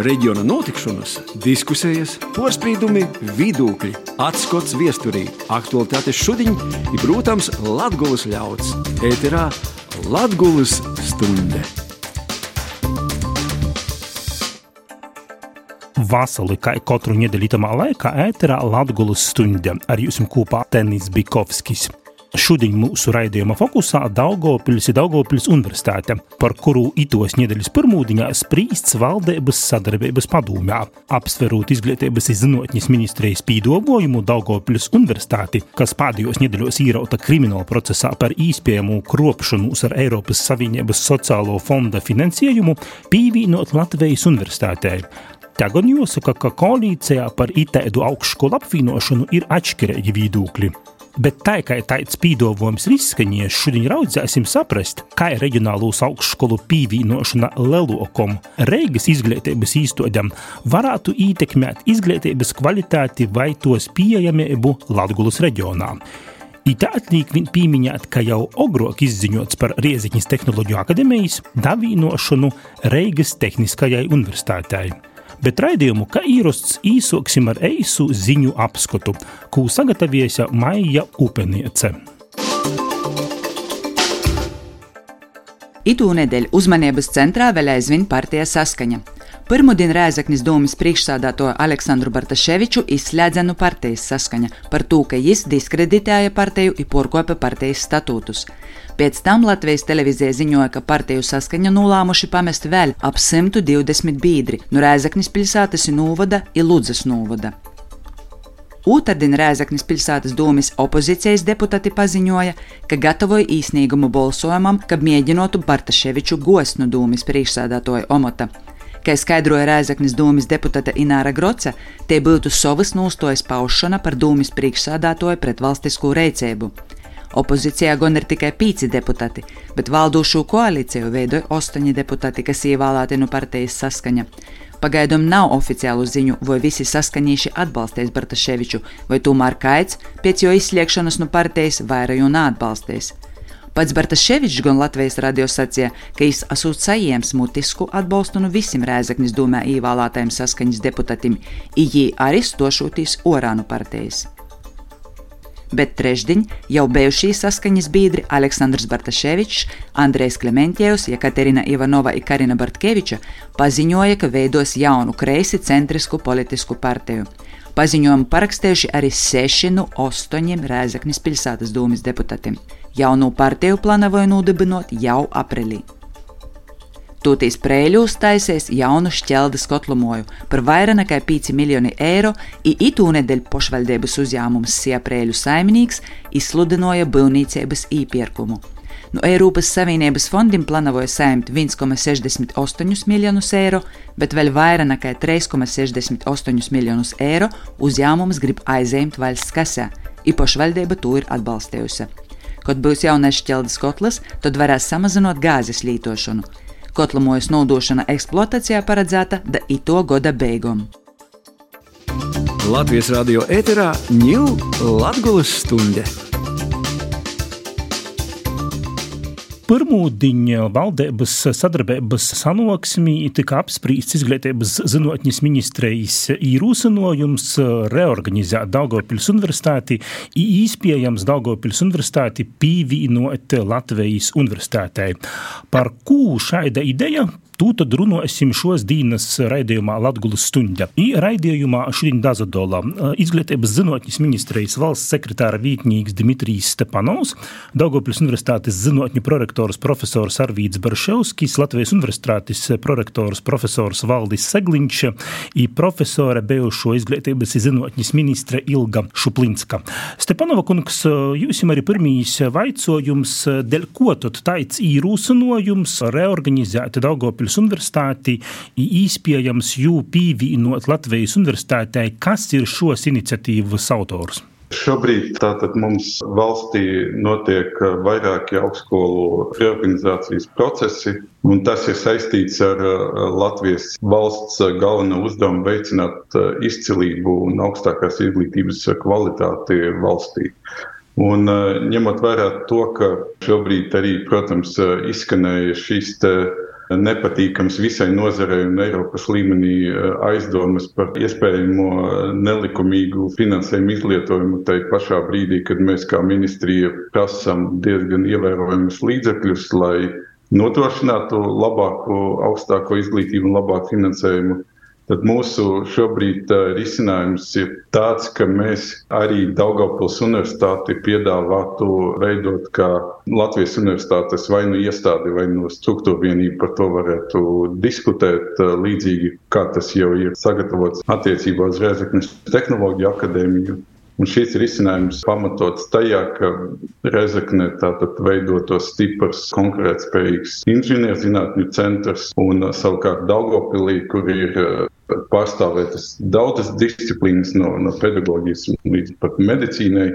reģiona notikšanas, diskusijas, porcelāna, vidūkļi, atskats viesturī, aktuālitātes šodien ir, protams, Latvijas ļauds. Ēterā Latvijas stunde! Vasarī, kā katru nedēļu laikā, ēterā Latvijas stunde ar jums kopā Tenis Bikovskis. Šodien mūsu raidījuma fokusā Daugopils ir Daugopils universitāte, par kuru itos nedēļas pirmūdiņā sprīsts valdības sadarbības padomē, apsverot izglītības zinātnes ministrijas pīdobojumu Daugopils universitāti, kas pēdējos nedēļos īrauta krimināla procesā par īspējamu kropšanos ar Eiropas Savienības sociālo fonda finansējumu, pīvīnot Latvijas universitātei. Tagad jāsaka, ka koalīcijā par itēdu augšskolu apvienošanu ir atšķirīgi viedokļi. Bet tā kā tāds pīdolojums ir izskanējis, šodien raudzēsim saprast, kā ir reģionālūs augšskolu pīvīnošana Lelokom, Reigas izglītības īstodam, varētu ietekmēt izglītības kvalitāti vai tos pieejamību Latgulas reģionā. It atliek viņu pieminēt, ka jau agrāk izziņots par Rieziņas Tehnoloģiju akadēmijas davīnošanu Reigas Tehniskajai universitātei bet raidījumu, kā īrosts, īsoksim ar eisu ziņu apskatu, ko sagatavojusi Maija Upeniece. Itūnedēļ uzmanības centrā vēl aizvien partija saskaņa. Pirmdien Rēzaknis domas priekšsādāto Aleksandru Bartaševiču izslēdzenu partijas saskaņa par to, ka viņš diskreditēja partiju un porkopa partijas statūtus. Pēc tam Latvijas televīzija ziņoja, ka partiju saskaņa nolēmuši pamest vēl ap 120 biedri no Rēzaknis pilsētas un Ludzas Nūvada. Otradien Rēzaknis pilsētas domas opozīcijas deputāti paziņoja, ka gatavoja īsnīgumu balsojumam, kad mēģinātu Bartaševiču gost no domas priekšsēdētāja Omota. Kā skaidroja Rēzaknis domas deputāte Ināra Groce, tie būtu savas nostājas paušana par domas priekšsēdētāju pret valstisko reicību. Opozīcijā gan ir tikai pīci deputāti, bet valdošo koalīciju veidoja astoņi deputāti, kas ievēlēti no partijas saskaņa. Pagaidām nav oficiālu ziņu, vai visi saskaņīši atbalstīs Bartaševiču, vai tomēr kaits pēc jo izsliekšanas no partijas vairāk neatbalstīs. Pats Bartaševičs gan Latvijas radio sacīja, ka viņš esot saņēmis mutisku atbalstu no visiem Rēzaknis domē ievēlētajiem saskaņas deputātiem, ījī arī stošotīs Orānu partijas bet trešdiņ jau bijušie saskaņas biedri Aleksandrs Bartaševičs, Andrejs Klementjevs, Jekaterina Ivanova un Karina Bartkeviča paziņoja, ka veidos jaunu kreisi centrisku politisku partiju. Paziņojumu parakstījuši arī seši no astoņiem Rēzaknis pilsētas dūmis deputātiem. Jaunu partiju plānoja nodibinot jau aprīlī. Tūtīs prēļūs taisies jaunu šķeldes kotlumoju par vairāk nekā 5 miljoni eiro, i itūnedeļ pošvaldības uzņēmums Sieprēļu saimnieks izsludināja būvniecības īpirkumu. No Eiropas Savienības fondiem plānoja saņemt 1,68 miljonus eiro, bet vēl vairāk nekā 3,68 miljonus eiro uzņēmums grib aizņemt valsts kasē, i pašvaldība to ir atbalstījusi. Kad būs jaunais šķeldes kotls, tad varēs samazināt gāzes lietošanu. Kotlamojas nodošana eksploatācijā paredzēta da ito gada beigām. Latvijas radio ēterā ņūl Latvijas stunde. Pirmūdiņa valdības sadarbības sanāksmī tika apspriests izglītības zinātnes ministrijas īrūsinojums reorganizēt Daugopils universitāti, īspējams Daugopils universitāti pīvīnot Latvijas universitātei. Par ko šāda ideja Tūlīt runāsim šos dienas raidījumā Latvijas stunda. I raidījumā šodien Dazadola izglītības zinātņu ministrijas valsts sekretāra vietnieks Dimitrijs Stepanovs, Daugopils universitātes zinātņu prorektors profesors Arvīds Barševskis, Latvijas universitātes prorektors profesors Valdis Segliņš i profesore bijušo izglītības zinātņu ministre Ilga Šuplinska. Stepanova kungs, jūs arī pirmīs vaicojums, dēļ ko tad tāds īrūsinojums reorganizēt Daugopils Latvijas universitāti, īspējams jū pīvīnot Latvijas universitātei, kas ir šos iniciatīvas autors? Šobrīd tātad mums valstī notiek vairāki augstskolu reorganizācijas procesi, un tas ir saistīts ar Latvijas valsts galveno uzdevumu veicināt izcilību un augstākās izglītības kvalitāti valstī. Un, ņemot vērā to, ka šobrīd arī, protams, izskanēja šīs nepatīkams visai nozarei un Eiropas līmenī aizdomas par iespējamo nelikumīgu finansējumu izlietojumu tai pašā brīdī, kad mēs kā ministrija prasam diezgan ievērojamus līdzekļus, lai nodrošinātu labāku, augstāko izglītību un labāku finansējumu. Tad mūsu šobrīd uh, risinājums ir tāds, ka mēs arī Daugavpils universitāti piedāvātu veidot kā Latvijas universitātes vai nu iestādi vai nu struktūra vienību par to varētu diskutēt uh, līdzīgi, kā tas jau ir sagatavots attiecībā uz Rēzeknes tehnoloģiju akadēmiju. Un šīs risinājums pamatots tajā, ka Rezekne tātad veidotos stiprs, konkurētspējīgs inženierzinātņu centrs un savukārt Daugopilī, kur ir eh, pārstāvētas daudzas disciplīnas no, no pedagoģijas līdz pat medicīnai,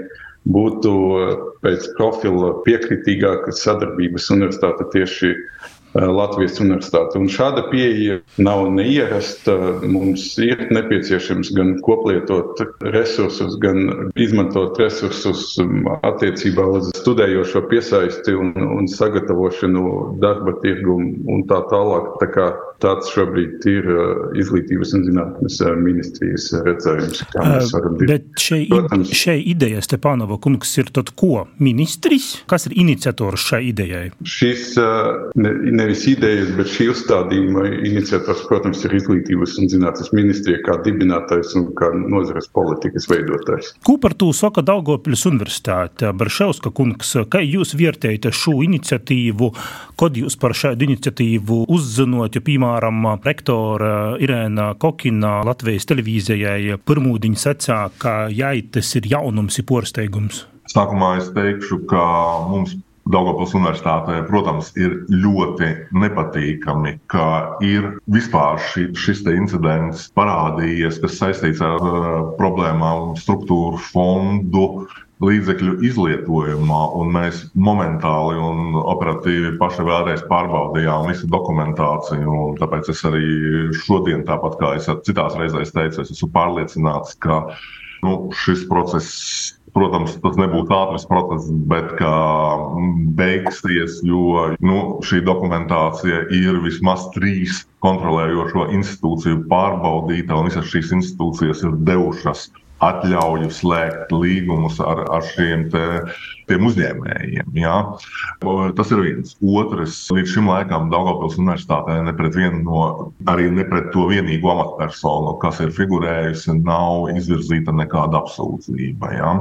būtu eh, pēc profila piekritīgāka sadarbības universitāte tieši Latvijas universitāte. Un šāda pieeja nav neierasta. Mums ir nepieciešams gan koplietot resursus, gan izmantot resursus um, attiecībā uz studējošo piesaisti un, un sagatavošanu darba tirgumu un tā tālāk. Tā kā tāds šobrīd ir uh, izglītības un zinātnes uh, ministrijas redzējums. Bet šai, Protams, šai idejai Stepānova kungs ir tad ko? Ministrs? Kas ir iniciators šai idejai? Šis ne, nevis idejas, bet šī uzstādījuma iniciators, protams, ir izglītības un zinātnes ministrija kā dibinātājs un kā nozares politikas veidotājs. Ko par to saka Daugopils universitāte? Baršauska kungs, kā jūs vērtējat šo iniciatīvu, kad jūs par šādu iniciatīvu uzzinot, jo, piemēram, rektora Irēna Kokina Latvijas televīzijai pirmūdiņa secā, ka jai tas ir jaunums, ir porsteigums? Sākumā es teikšu, ka mums Daugopils universitātē, protams, ir ļoti nepatīkami, ka ir vispār ši, šis incidents parādījies, kas saistīts ar uh, problēmām struktūru fondu līdzekļu izlietojumā, un mēs momentāli un operatīvi paši vēlreiz pārbaudījām visu dokumentāciju. Tāpēc es arī šodien, tāpat kā es citās reizēs teicu, es esmu pārliecināts, ka nu, šis process Protams, tas nebūtu ātrs process, bet kā beigsies, jo nu, šī dokumentācija ir vismaz trīs kontrolējošo institūciju pārbaudīta, un visas šīs institūcijas ir devušas atļauju slēgt līgumus ar, ar šiem te, uzņēmējiem. Ja? Tas ir viens. Otrs, līdz šim laikam Daugopils universitātē ne pret vienu no, arī ne pret to vienīgo amatpersonu, kas ir figurējusi, nav izvirzīta nekāda apsūdzība. Ja?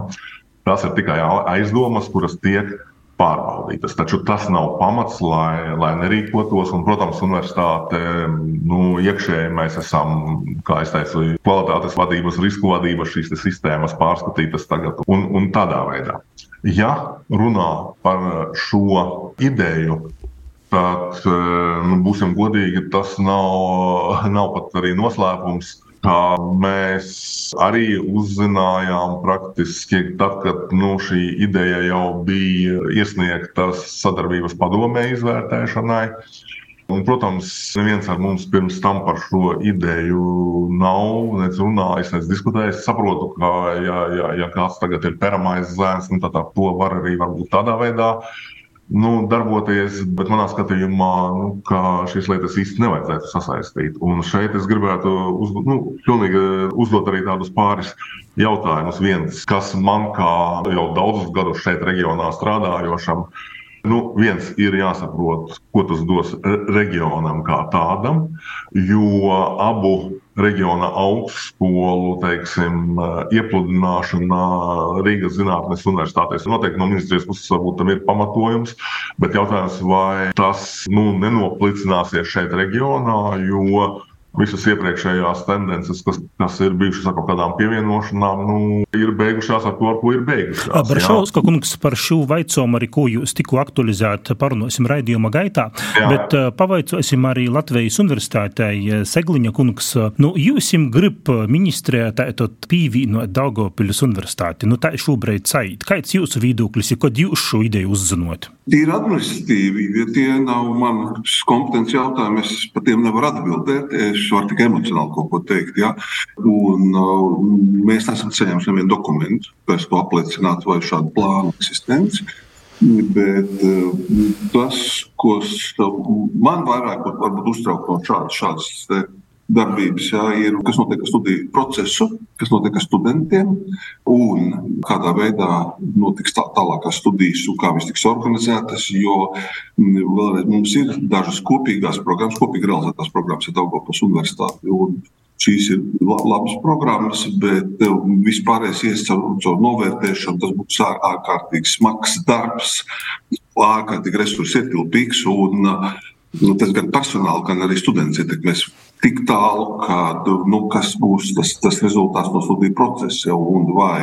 Tas ir tikai aizdomas, kuras tiek pārbaudītas. Taču tas nav pamats, lai, lai nerīkotos. Un, protams, universitāte nu, iekšēji mēs esam, kā jau teicu, kvalitātes vadības, risku vadības šīs sistēmas pārskatītas tagad un, un tādā veidā. Ja runā par šo ideju, tad, nu, būsim godīgi, tas nav, nav pat arī noslēpums kā mēs arī uzzinājām praktiski tad, kad nu, šī ideja jau bija iesniegta sadarbības padomē izvērtēšanai. Un, protams, neviens ar mums pirms tam par šo ideju nav nec runājis, nec diskutējis. Es saprotu, ka, ja, ja, ja kāds tagad ir peramais zēns, nu, tad to var arī varbūt tādā veidā nu, darboties, bet manā skatījumā nu, šīs lietas īsti nevajadzētu sasaistīt. Un šeit es gribētu uz, nu, uzdot arī tādus pāris jautājumus. Viens, kas man kā jau daudzus gadus šeit reģionā strādājošam, Nu, viens ir jāsaprot, ko tas dos reģionam kā tādam, jo abu reģiona augstskolu teiksim, iepludināšana Rīgas Zinātnes universitātēs. Noteikti no ministrijas puses varbūt tam ir pamatojums, bet jautājums, vai tas nu, nenoplicināsies šeit reģionā, jo visas iepriekšējās tendences, kas, kas ir bijušas ar kaut kādām pievienošanām, nu, ir beigušās ar to, ar ko ir beigušās. Brašauska kungs par šo vaicojumu arī, ko jūs tikko aktualizēt, parunāsim raidījuma gaitā, jā. bet uh, pavaicosim arī Latvijas universitātei Segliņa kungs. Nu, jūs jums grib ministrē tātad pīvīnot Daugavpils universitāti. Nu, tā šobrīd cait. Kāds jūsu viedoklis ir, kad jūs šo ideju uzzinot? Tīri administratīvi, ja tie nav manas kompetences jautājumi, es par tiem nevaru atbildēt. Es varu tikai emocionāli kaut ko teikt. Ja? Un, uh, mēs neesam saņēmuši nevienu dokumentu, kas to apliecinātu vai šādu plānu eksistenci. Bet tas, kas man vairāk uztrauc no šādas, šādas darbības, jā, ir, kas notiek ar studiju procesu, kas notiek ar studentiem, un kādā veidā notiks tā, tālākās studijas, un kā viņas tiks organizētas. Jo vēlreiz mums ir dažas kopīgās programmas, kopīgi realizētās programmas ar Daugopas universitāti. Šīs ir labas programmas, bet vispārējais ies caur, novērtēšanu. Tas būs ārkārtīgi smags darbs, ārkārtīgi resursu ietilpīgs. Un, nu, tas gan personāli, gan arī students ietekmēs tik tālu, ka, nu, būs tas, tas rezultāts no studiju procesa un vai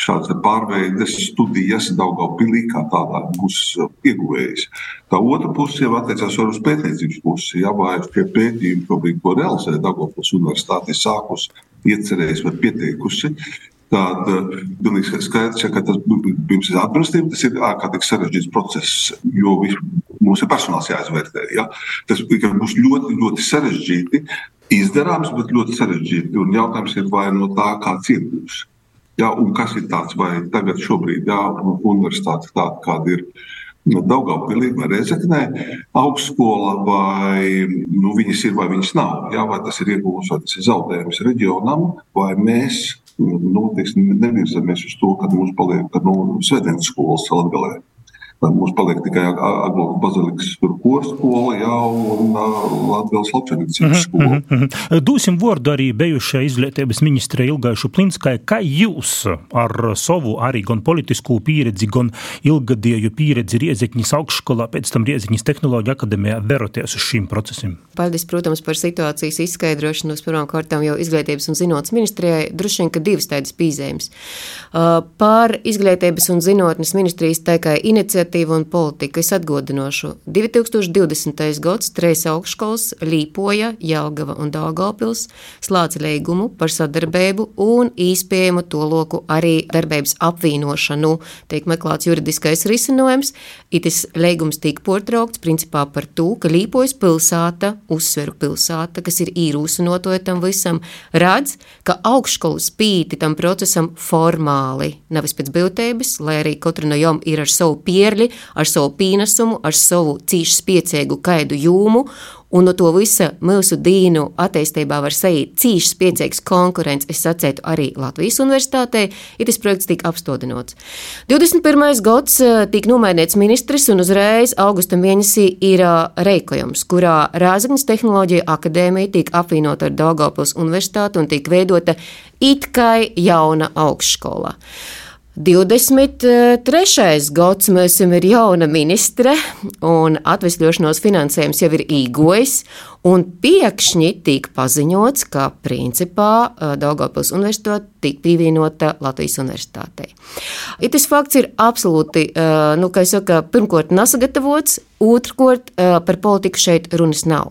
šādas pārveides studijas Daugavpilī kā tādā būs ieguvējis. Tā otra puse jau attiecās uz pētniecības pusi. Jā, vai šie pētījumi, šobrīd, ko realizē Daugavpils universitāte, sākus iecerējusi vai pieteikusi, Tad pilnīgi skaidrs, ka tas pirms atbrīvotības tas ir ārkārtīgi sarežģīts process, jo mums ir personāls jāizvērtē. Ja? Tas būs ļoti, ļoti sarežģīti izdarāms, bet ļoti sarežģīti. Un jautājums ir, vai no tā kāds iegūs. Ja? Un kas ir tāds, vai tagad, šobrīd, ja universitāte tāda, kāda ir. Daugavpilī vai Rezeknē augstskola, vai nu, viņas ir vai viņas nav. Jā, vai tas ir iegūms vai tas ir zaudējums reģionam, vai mēs nu, teiksim, nevirzamies uz to, ka mums paliek nu, svētdienas skolas Latvijā. Mums paliek tikai Aglūka bazilikas korskola, jau un Latvijas Latvijas skola. Mm -hmm. Dūsim vārdu arī bijušajai izglītības ministrei Ilgaišu Plinskai. Kā jūs ar savu arī gan politisku pieredzi, gan ilgadēju pieredzi Riezekņas augšskolā, pēc tam Riezekņas tehnoloģija akadēmijā veroties uz šīm procesiem? Paldies, protams, par situācijas izskaidrošanu. Pirmām kārtām jau izglītības un zinātnes ministrijai droši vien, ka divas tādas pīzējums. Par izglītības un zinātnes ministrijas teikai iniciatīvu iniciatīva un politika. Es atgādināšu, 2020. gads Treis augšskolas Līpoja, Jelgava un Dāngāpils slēdza līgumu par sadarbību un īspējumu to loku arī darbības apvienošanu. Tiek meklēts juridiskais risinājums, itis līgums tika portraukts principā par to, ka Līpojas pilsēta, uzsveru pilsēta, kas ir īrūsinotoja tam visam, redz, ka augšskolas pīti tam procesam formāli, nevis pēc būtības, lai arī katra no jom ir ar savu pierli, dēļi, ar savu pienesumu, ar savu cīšu spiecīgu kaidu jūmu. Un no to visa mūsu dīnu attīstībā var sajūt cīņš, spiecīgs konkurence. Es sacētu arī Latvijas universitātē, ja tas projekts tika apstādināts. 21. gads eh, tika nomainīts ministrs, un uzreiz augusta mēnesī ir eh, reikojums, kurā Rāzaknis tehnoloģija akadēmija tika apvienota ar Daugavpils universitāti un tika veidota it kā jauna augstskola. 23. gads mums ir jauna ministre, un atvesļošanos finansējums jau ir īgojis, un pēkšņi tika paziņots, ka principā Daugavpils universitāte tika pievienota Latvijas universitātei. Ja tas fakts ir absolūti, nu, kā jau saka, pirmkārt nesagatavots, otrkārt par politiku šeit runas nav.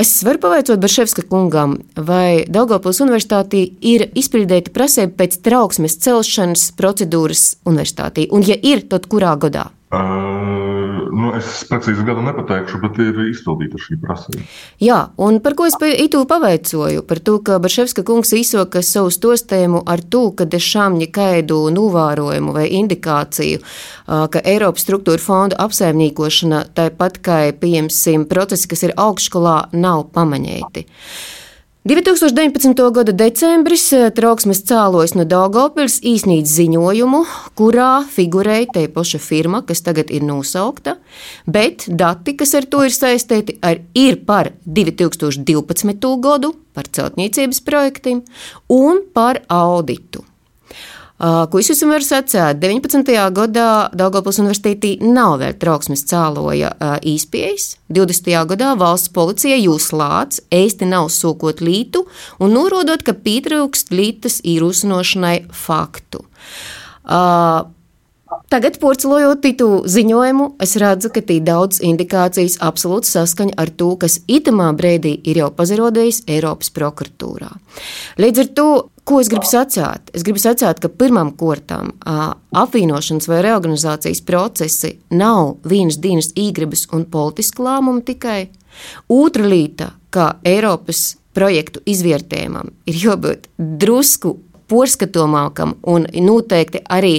Es varu pavaicot Barševska kungam, vai Daugavpils universitātī ir izpildīta prasība pēc trauksmes celšanas procedūras universitātī, un ja ir, tad kurā gadā? Uh, nu es precīzi gadu nepateikšu, bet ir izpildīta šī prasība. Jā, un par ko es itu paveicoju? Par to, ka Barševska kungs izsoka savu stostējumu ar to, ka dešām nekaidu novērojumu vai indikāciju, ka Eiropas struktūra fonda apsaimniekošana, tāpat kā, pieņemsim, procesi, kas ir augšskolā, nav pamaņēti. 2019. gada decembris eh, trauksmes cēlojas no Daugopils īsnīts ziņojumu, kurā figurēja te paša firma, kas tagad ir nosaukta, bet dati, kas ar to ir saistīti, ir par 2012. gadu, par celtniecības projektiem un par auditu. Ko es jums varu sacīt? 19. gadā Daugopils universitātī nav vēl trauksmes cēloja īspējas. 20. gadā valsts policija jūs lāc, eisti nav sokot lītu un norodot, ka pietrūkst lītas īrūsinošanai faktu. Uh, Tagad, porcelojot titu ziņojumu, es redzu, ka tī daudz indikācijas absolūti saskaņa ar to, kas itamā brīdī ir jau pazarodējis Eiropas prokuratūrā. Līdz ar to, ko es gribu sacīt? Es gribu sacīt, ka pirmām kārtām apvienošanas vai reorganizācijas procesi nav vienas dienas īgribas un politiska lēmuma tikai. Otra lieta, ka Eiropas projektu izvērtējumam ir jābūt drusku porskatāmākam un noteikti arī,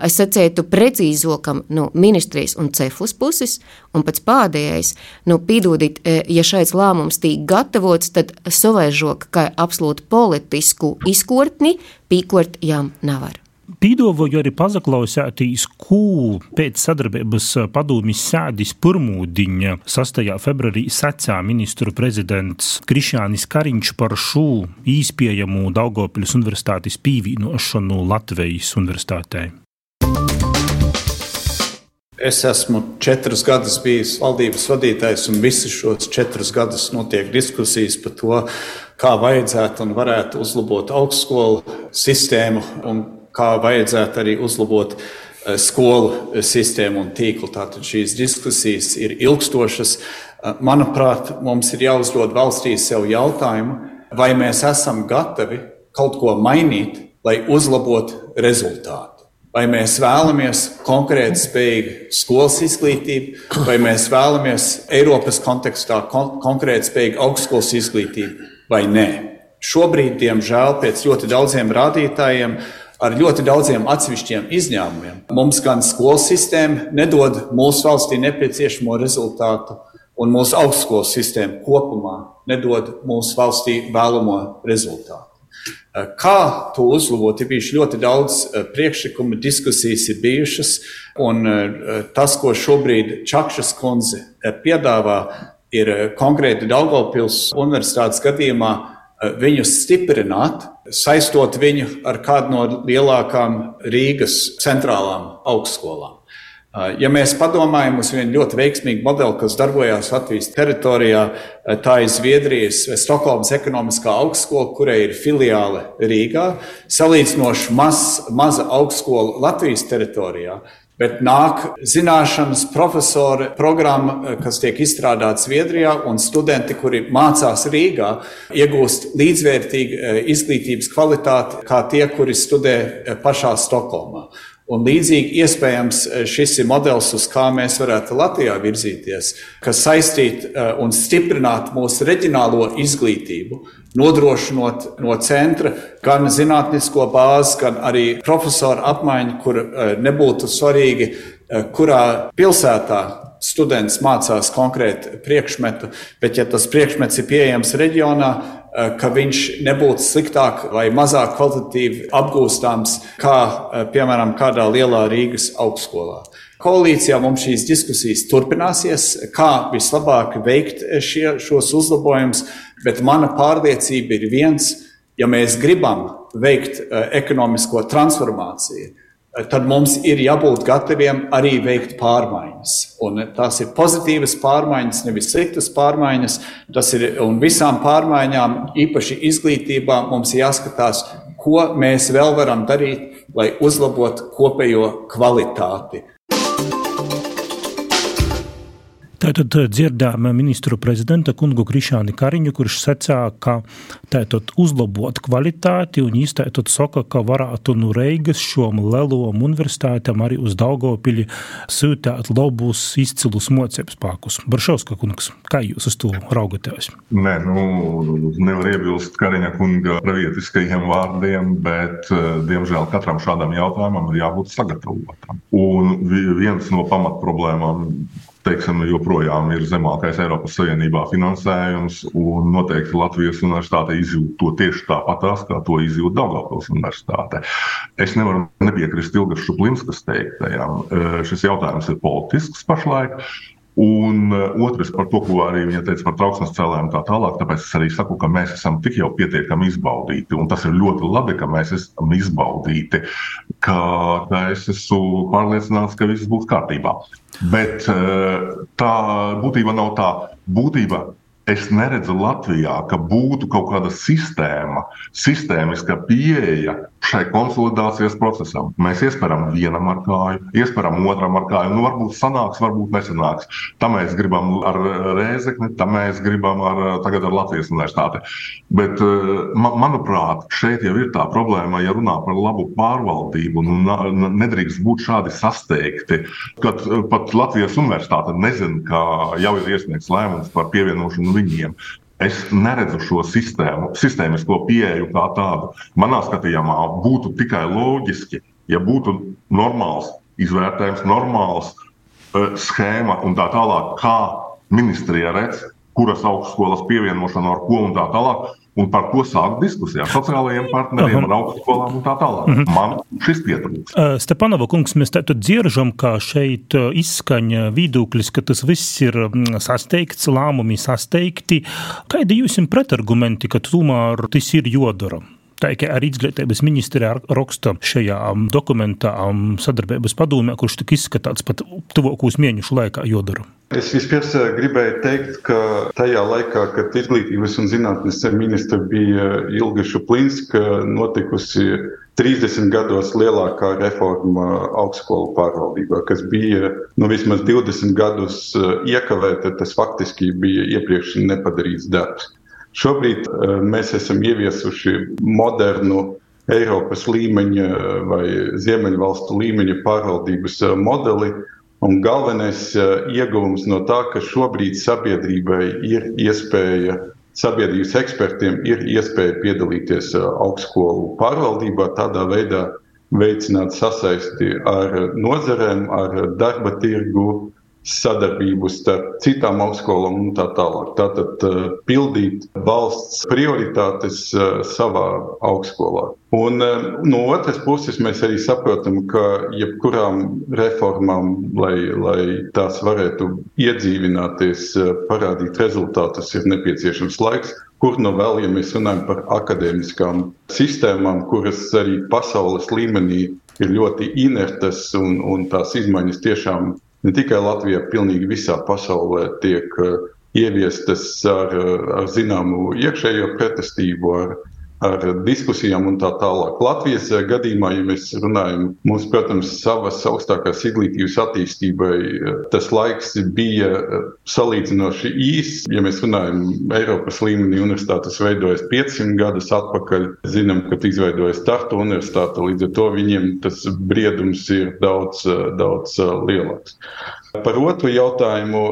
es sacētu, precīzākam no ministrijas un cefus puses. Un pēc pēdējais, nu, pīdodiet, ja šāds lēmums tiek gatavots, tad savaižok, kā absolūti politisku izkortni, pīkort jām nevar. Pīdovoju arī pazaklausētīs, ko pēc sadarbības padomjas sēdis pirmūdiņa 6. februārī secā ministru prezidents Krišānis Kariņš par šo īspējamu Daugopils universitātes pīvīnošanu Latvijas universitātei. Es esmu četrus gadus bijis valdības vadītājs, un visus šos četrus gadus notiek diskusijas par to, kā vajadzētu un varētu uzlabot augstskolu sistēmu un kā vajadzētu arī uzlabot eh, skolu eh, sistēmu un tīklu. Tātad šīs diskusijas ir ilgstošas. Eh, manuprāt, mums ir jāuzdod valstī sev jautājumu, vai mēs esam gatavi kaut ko mainīt, lai uzlabotu rezultātu. Vai mēs vēlamies konkrēti spējīgu skolas izglītību, vai mēs vēlamies Eiropas kontekstā kon konkrēti spējīgu augstskolas izglītību, vai nē. Šobrīd, diemžēl, pēc ļoti daudziem rādītājiem, ar ļoti daudziem atsevišķiem izņēmumiem. Mums gan skolu sistēma nedod mūsu valstī nepieciešamo rezultātu, un mūsu augstskolu sistēma kopumā nedod mūsu valstī vēlamo rezultātu. Kā to uzlabot? Ir bijuši ļoti daudz eh, priekšlikumu, diskusijas ir bijušas, un eh, tas, ko šobrīd Čakšas kundze eh, piedāvā, ir konkrēti Daugopils universitātes gadījumā viņus stiprināt, saistot viņu ar kādu no lielākām Rīgas centrālām augstskolām. Ja mēs padomājam uz vienu ļoti veiksmīgu modeli, kas darbojās Latvijas teritorijā, tā ir Zviedrijas Stokholmas ekonomiskā augstskola, kurai ir filiāle Rīgā, salīdzinoši maz, maza augstskola Latvijas teritorijā, bet nāk zināšanas profesori programma, eh, kas tiek izstrādāta Zviedrijā, un studenti, kuri mācās Rīgā, iegūst līdzvērtīgu eh, izglītības kvalitāti kā tie, kuri studē eh, pašā Stokholmā. Un līdzīgi iespējams šis ir modelis, uz kā mēs varētu Latvijā virzīties, kas saistītu un stiprinātu mūsu reģionālo izglītību, nodrošinot no centra gan zinātnisko bāzi, gan arī profesoru apmaiņu, kur eh, nebūtu svarīgi, eh, kurā pilsētā students mācās konkrētu priekšmetu, bet ja tas priekšmets ir pieejams reģionā, eh, ka viņš nebūtu sliktāk vai mazāk kvalitatīvi apgūstams kā, piemēram, kādā lielā Rīgas augstskolā. Koalīcijā mums šīs diskusijas turpināsies, kā vislabāk veikt šie, šos uzlabojumus, bet mana pārliecība ir viens, ja mēs gribam veikt uh, ekonomisko transformāciju, uh, tad mums ir jābūt gataviem arī veikt pārmaiņas. Un tās ir pozitīvas pārmaiņas, nevis sliktas pārmaiņas. Tas ir un visām pārmaiņām, īpaši izglītībā, mums jāskatās, ko mēs vēl varam darīt, lai uzlabotu kopējo kvalitāti. Tātad eh, dzirdējām ministru prezidenta kungu Krišāni Kariņu, kurš secā, ka tātad uzlabot kvalitāti un īstētot saka, ka varētu no Reigas šom lelom universitātam arī uz Daugavpili sūtāt labus izcilus mocības spēkus. Baršovska kungs, kā jūs uz to raugaties? Nē, nu, nevar iebilst Kariņa kunga pravietiskajiem vārdiem, bet, eh, diemžēl, katram šādam jautājumam ir jābūt sagatavotam. Un viens no pamatproblēmām, teiksim, joprojām ir zemākais Eiropas Savienībā finansējums, un noteikti Latvijas universitāte izjūt to tieši tāpatās, kā to izjūt Daugavpils universitāte. Es nevaru nepiekrist Ilgas Šuplinskas teiktajam. Šis jautājums ir politisks pašlaik. Un otrs par to, ko arī viņa teica par trauksmes cēlēm un tā tālāk. Tāpēc es arī saku, ka mēs esam tik jau pietiekami izbaudīti. Un tas ir ļoti labi, ka mēs esam izbaudīti. Ka, ka es esmu pārliecināts, ka viss būs kārtībā. Bet eh, tā būtība nav tā. Būtība es neredzu Latvijā, ka būtu kaut kāda sistēma, sistēmiska pieeja šai konsolidācijas procesam. Mēs iespējam vienam ar kāju, iespējam otram ar kāju. Nu, varbūt sanāks, varbūt nesanāks. Tā mēs gribam ar Rēzekni, tā mēs gribam ar, tagad ar Latvijas universitāti. Bet, man, manuprāt, šeit jau ir tā problēma, ja runā par labu pārvaldību. Nu, nedrīkst būt šādi sasteigti, kad pat Latvijas universitāte nezina, ka jau ir iesniegts lēmums par pievienošanu viņiem. Es neredzu šo sistēmu, sistēmisko pieeju kā tādu. Manā skatījumā būtu tikai loģiski, ja būtu normāls izvērtējums, normāls uh, schēma un tā tālāk, kā ministrija redz, kuras augstskolas pievienošana ar ko un tā tālāk un par ko sākt diskusiju ar sociālajiem partneriem, ar augstskolām un tā tālāk. Mm -hmm. Man šis pietrūkst. Uh, Stepanova kungs, mēs tad dziržam, ka šeit izskaņa vidūklis, ka tas viss ir sasteigts, lēmumi sasteigti. Kādi jums ir pretargumenti, ka tomēr tas ir jodara? Tā kā arī izglītības ministrija raksta šajā dokumentā sadarbības padomē, kurš tika izskatāts pat tuvākos mēnešu laikā jodara. Es vispirms gribēju teikt, ka tajā laikā, kad izglītības un zinātnes ministra bija Ilga Šuplinska, notikusi 30 gados lielākā reforma augstskolu pārvaldībā, kas bija nu, vismaz 20 gadus iekavēta. Tas faktiski bija iepriekš nepadarīts darbs. Šobrīd eh, mēs esam ieviesuši modernu Eiropas līmeņa vai Ziemeļvalstu līmeņa pārvaldības eh, modeli. Un galvenais eh, ieguvums no tā, ka šobrīd sabiedrībai ir iespēja, sabiedrības ekspertiem ir iespēja piedalīties augstskolu pārvaldībā, tādā veidā veicināt sasaisti ar nozarēm, ar darba tirgu, sadarbību starp citām augstskolām un tā tālāk. Tātad uh, pildīt valsts prioritātes uh, savā augstskolā. Un uh, no otras puses mēs arī saprotam, ka jebkurām reformām, lai, lai tās varētu iedzīvināties, parādīt rezultātus, ir nepieciešams laiks. Kur no vēl, ja mēs runājam par akadēmiskām sistēmām, kuras arī pasaules līmenī ir ļoti inertas un, un tās izmaiņas tiešām ne tikai Latvijā, pilnīgi visā pasaulē tiek uh, ieviestas ar, uh, ar zināmu iekšējo pretestību, ar, ar diskusijām un tā tālāk. Latvijas eh, gadījumā, ja mēs runājam, mums, protams, savas augstākās izglītības attīstībai eh, tas laiks bija eh, salīdzinoši īss. Ja mēs runājam Eiropas līmenī, universitātes veidojas 500 gadus atpakaļ, zinām, ka izveidojas Tartu universitāte, līdz ar to viņiem tas briedums ir daudz, daudz lielāks. Par otru jautājumu,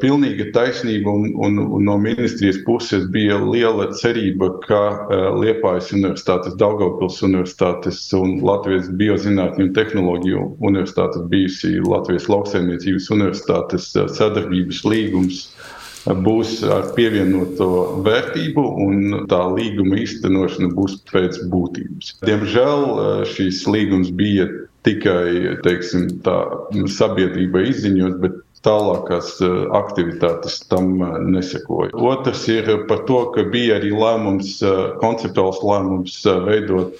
pilnīga taisnība un, un, un no ministrijas puses bija liela cerība, ka Lietuva Liepājas Universitātes, Daugavpils Universitātes un Latvijas Biozinātņu un tehnoloģiju universitātes bijusi Latvijas lauksaimniecības universitātes eh, sadarbības līgums eh, būs ar pievienoto vērtību, un tā līguma īstenošana būs pēc būtības. Diemžēl eh, šīs līgums bija tikai teiksim, tā, sabiedrība izziņos, bet tālākās eh, aktivitātes tam eh, nesekoja. Otrs ir par to, ka bija arī lēmums, eh, konceptuāls lēmums veidot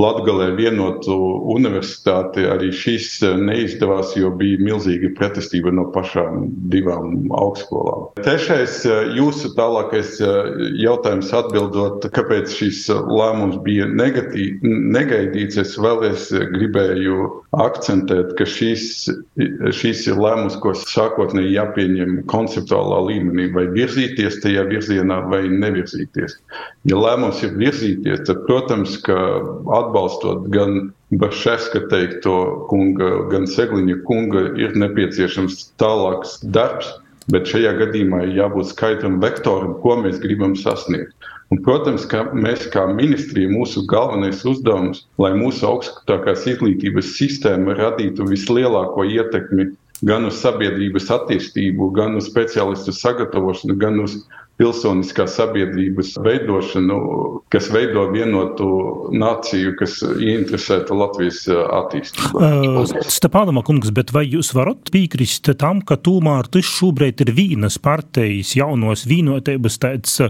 Latvijā vienotu universitāti arī šis eh, neizdevās, jo bija milzīga pretestība no pašām divām augstskolām. Trešais, eh, jūsu tālākais eh, jautājums atbildot, kāpēc šis lēmums bija negatīv, negaidīts, es vēlreiz gribēju akcentēt, ka šis, šis ir lēmums, ko sākotnēji jāpieņem konceptuālā līmenī, vai virzīties tajā virzienā vai nevirzīties. Ja lēmums ir virzīties, tad, protams, ka atbalstot gan Baševska teikto kunga, gan Segliņa kunga, ir nepieciešams tālāks darbs, bet šajā gadījumā ir jābūt skaidram vektoram, ko mēs gribam sasniegt. Un, protams, ka mēs kā ministrija, mūsu galvenais uzdevums, lai mūsu augstākās izglītības sistēma radītu vislielāko ietekmi gan uz sabiedrības attīstību, gan uz speciālistu sagatavošanu, gan uz pilsoniskās sabiedrības veidošanu, kas veido vienotu nāciju, kas ieinteresēta Latvijas attīstībā. Uh, Stepānama kungs, bet vai jūs varat piekrist tam, ka tomēr tas šobrīd ir vīnas partijas jaunos vīnotības tāds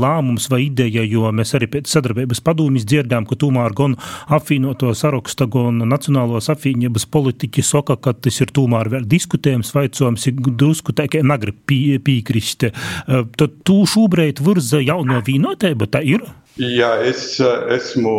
lēmums vai ideja, jo mēs arī pēc sadarbības padomjas dzirdām, ka tomēr gan apvienoto saraksta, gan Nacionālos apvienības politiķi saka, ka tas ir tomēr vēl diskutējums, vaicojums, drusku tā kā negrib piekrist. Tad tu šobrīd virza jauno vienotību, tā ir? Jā, es esmu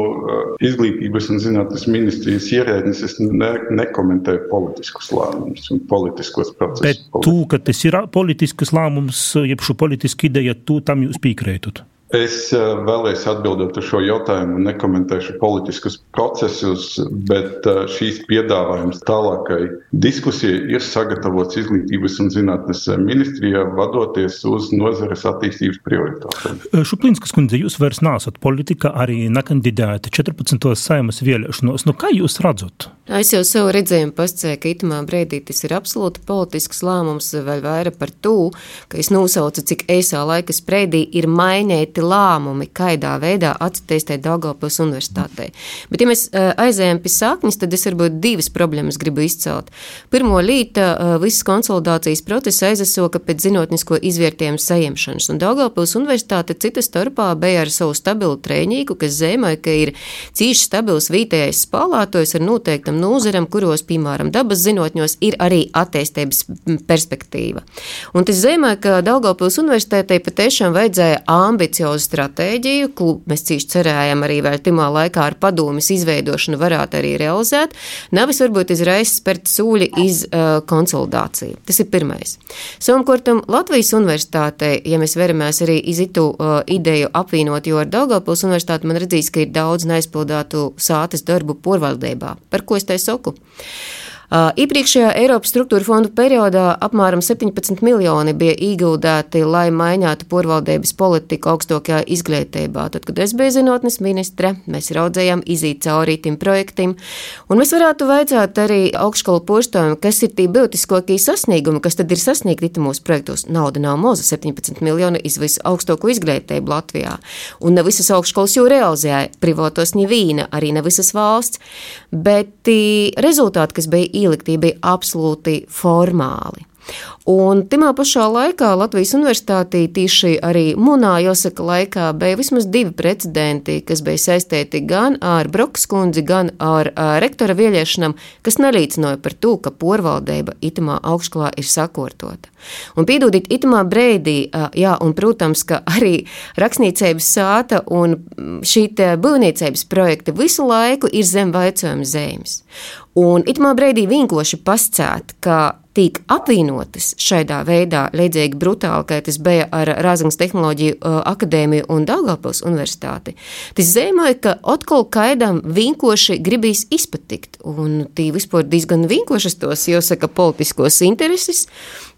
izglītības un zinātnes ministrijas ierēdnis. Es ne, nekomentēju politiskus lēmumus un politiskos procesus. Bet tu, ka tas ir politisks lēmums, jeb šo politisku ideju, tu tam jūs piekrītat? Es eh, vēlēs atbildēt uz šo jautājumu, nekomentēšu politiskus procesus, bet eh, šīs piedāvājums tālākai diskusijai ir sagatavots Izglītības un zinātnes ministrijā, vadoties uz nozares attīstības prioritātēm. Eh, Šuplinskas kundze, jūs vairs nesat politika, arī nekandidēta 14. saimas vēlēšanos. Nu, kā jūs redzat? Es jau savu redzējumu pasakīju, ka itamā brīdī tas ir absolūti politisks lēmums, vai vairāk par to, ka es nosaucu, cik īsā laika spreidī ir mainīti pieņemti lēmumi, kādā veidā attīstīt Daugavpils universitātei. Bet, ja mēs eh, aizējām pie sāknes, tad es varbūt divas problēmas gribu izcelt. Pirmo līta eh, visas konsolidācijas procesa aizesoka pēc zinātnisko izvērtējumu saņemšanas, un Daugavpils universitāte cita starpā bija ar savu stabilu trēņīgu, kas zīmē, ka ir cīši stabils vietējais spēlētājs ar noteiktam nozaram, kuros, piemēram, dabas zinātņos ir arī attīstības perspektīva. Un tas zīmē, ka Daugavpils universitātei patiešām vajadzēja ambiciozu ambiciozu stratēģiju, ko mēs cīši cerējam arī vēl timā laikā ar padomis izveidošanu varētu arī realizēt, nevis varbūt izraisa spērt sūļi iz uh, konsolidāciju. Tas ir pirmais. Savukārt, Latvijas universitātei, ja mēs veramies arī iz itu uh, ideju apvienot, jo ar Daugavpils universitāti man redzīs, ka ir daudz neaizpildātu sātes darbu porvaldībā. Par ko es te saku? Iepriekšējā Eiropas struktūra fondu periodā apmēram 17 miljoni bija ieguldēti, lai mainītu porvaldības politiku augstākajā izglītībā. Tad, kad es biju zinātnes ministre, mēs raudzējām izīt cauri tim projektam, un mēs varētu vaicāt arī augšskolu postājiem, kas ir tie būtiskākie sasniegumi, kas tad ir sasniegti mūsu projektos. Nauda nav maza, 17 miljoni iz visu augstāko izglītību Latvijā, un ne visas augšskolas jau realizēja privātos ņevīna, arī ne visas valsts, bet rezultāti, kas bija ieliktie bija absolūti formāli. Un timā pašā laikā Latvijas universitātī tieši arī Munā, jāsaka, laikā bija vismaz divi precedenti, kas bija saistīti gan ar Brokas kundzi, gan ar rektora vēlēšanām, kas nelīdzināja par to, ka porvaldība itamā augšklā ir sakortota. Un piedodiet, itamā brīdī, jā, un, protams, ka arī rakstniecības sāta un šī būvniecības projekta visu laiku ir zem vaicojuma zemes. Un itamā brīdī vienkārši pascēt, ka tiek apvienotas šādā veidā, līdzīgi brutāli, kā tas bija ar Rāzaknas tehnoloģiju uh, akadēmiju un Daugavpils universitāti. Tas zīmē, ka atkal kaidam vienkārši gribīs izpatikt, un tī vispār diezgan vienkāršas tos, jāsaka, politiskos intereses.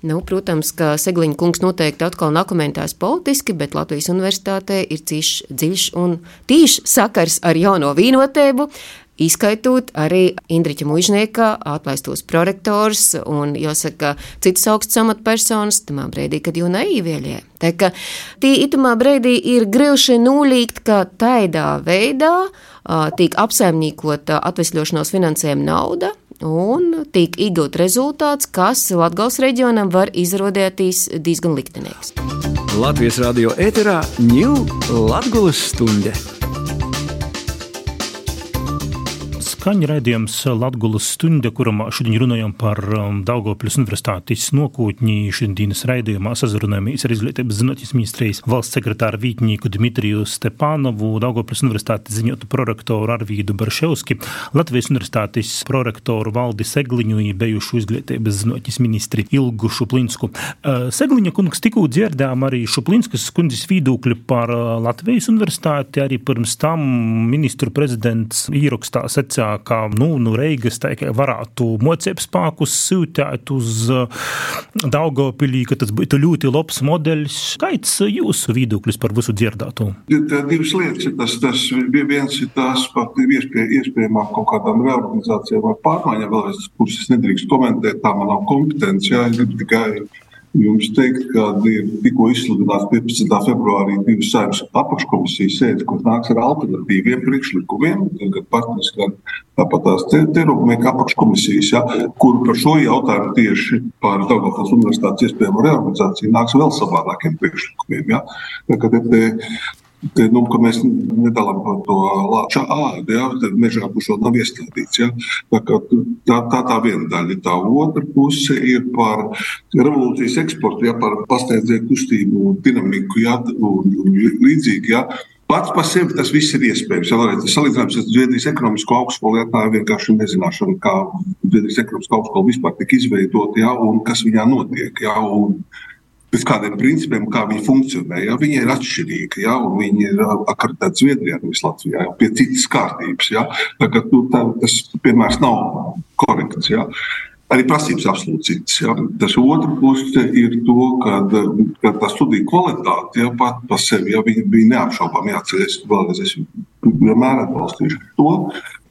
Nu, protams, ka Segliņa kungs noteikti atkal nakomentēs politiski, bet Latvijas universitātē ir cīšs, dziļš un tīšs sakars ar jauno vīnotēbu, Izskaitot arī Indriča Mužnieka atlaistos prorektors un, jāsaka, citas augstas amatpersonas, tamā brīdī, kad jau neīvieļie. Tā kā tī itamā brīdī ir grilši nūlīgt, ka taidā veidā tiek apsaimniekota atvesļošanās finansējuma nauda, un tiek iegūt rezultāts, kas Latgals reģionam var izrādīties diezgan liktenīgs. Latvijas radio ēterā ņūl Latgulas stunde. Skaņa raidījums Latgulas stunda, kuram šodien runājam par um, Daugavpils universitātes nokūtņi. Šodienas raidījumā sazrunājamies ar izglītības zinātnes ministrijas valsts sekretāru vītņīku Dimitriju Stepanovu, Daugavpils universitātes ziņotu prorektoru Arvīdu Barševski, Latvijas universitātes prorektoru Valdi Segliņu, bijušu izglītības zinātnes ministri Ilgu Šuplinsku. Uh, Segliņa kungs tikko dzirdējām arī Šuplinskas kundzes viedokļu par uh, Latvijas universitāti, arī pirms tam ministru prezidents īrakstā secināja ka nu, nu Reigas teikai, varētu mocības spēkus sūtīt uz uh, Daugopilī, ka tas būtu ļoti labs modelis. Kāds jūsu viedoklis par visu dzirdēto? Tā divas lietas ir tas, tas viens ir tās pat iespēj, iespējamā kaut kādām reorganizācijām vai pārmaiņām, vēl es puses nedrīkst komentēt, tā man nav kompetence, jā, es tikai jums teikt, ka tikko izsludināts 15. februārī divas saimnes apakškomisijas sēdes, kur nāks ar alternatīviem priekšlikumiem, gan partijas, gan tāpat tās terorumēka apakškomisijas, ja, kur par šo jautājumu tieši par Daugavpils universitātes iespējamo reorganizāciju nāks vēl savādākiem priekšlikumiem. Ja. Tā, te, te, nu, mēs nedalām to lāča ādu, ja, tad mežā būs vēl nav iestādīts. Ja. Tā, tā, tā tā viena daļa. Tā otra puse ir par revolūcijas eksportu, ja, par pasniedzēju kustību, dinamiku ja, un, un līdzīgi. Ja. Pats par sevi tas viss ir iespējams. Ja varētu salīdzināt ar Zviedrijas ekonomisko augstskolu, ja tā ir vienkārši nezināšana, kā Zviedrijas ekonomiskā augstskola vispār tika izveidota ja, un kas viņā notiek. Ja, un, pēc kādiem principiem, kā viņi funkcionē. Ja? Viņi ir atšķirīgi, ja? un viņi ir akreditēti Zviedrijā, nevis Latvijā, ja? pie citas kārtības. Ja? Tagad, nu, tā, tas piemērs nav korekts. Ja? arī prasības absolūti citas. Ja. Tas otrs puse ir to, ka, ka tā studiju kvalitāte ja, pat par sevi ja, bija, neapšaubāma. Jāatcerās, vēlreiz es vienmēr atbalstīšu to.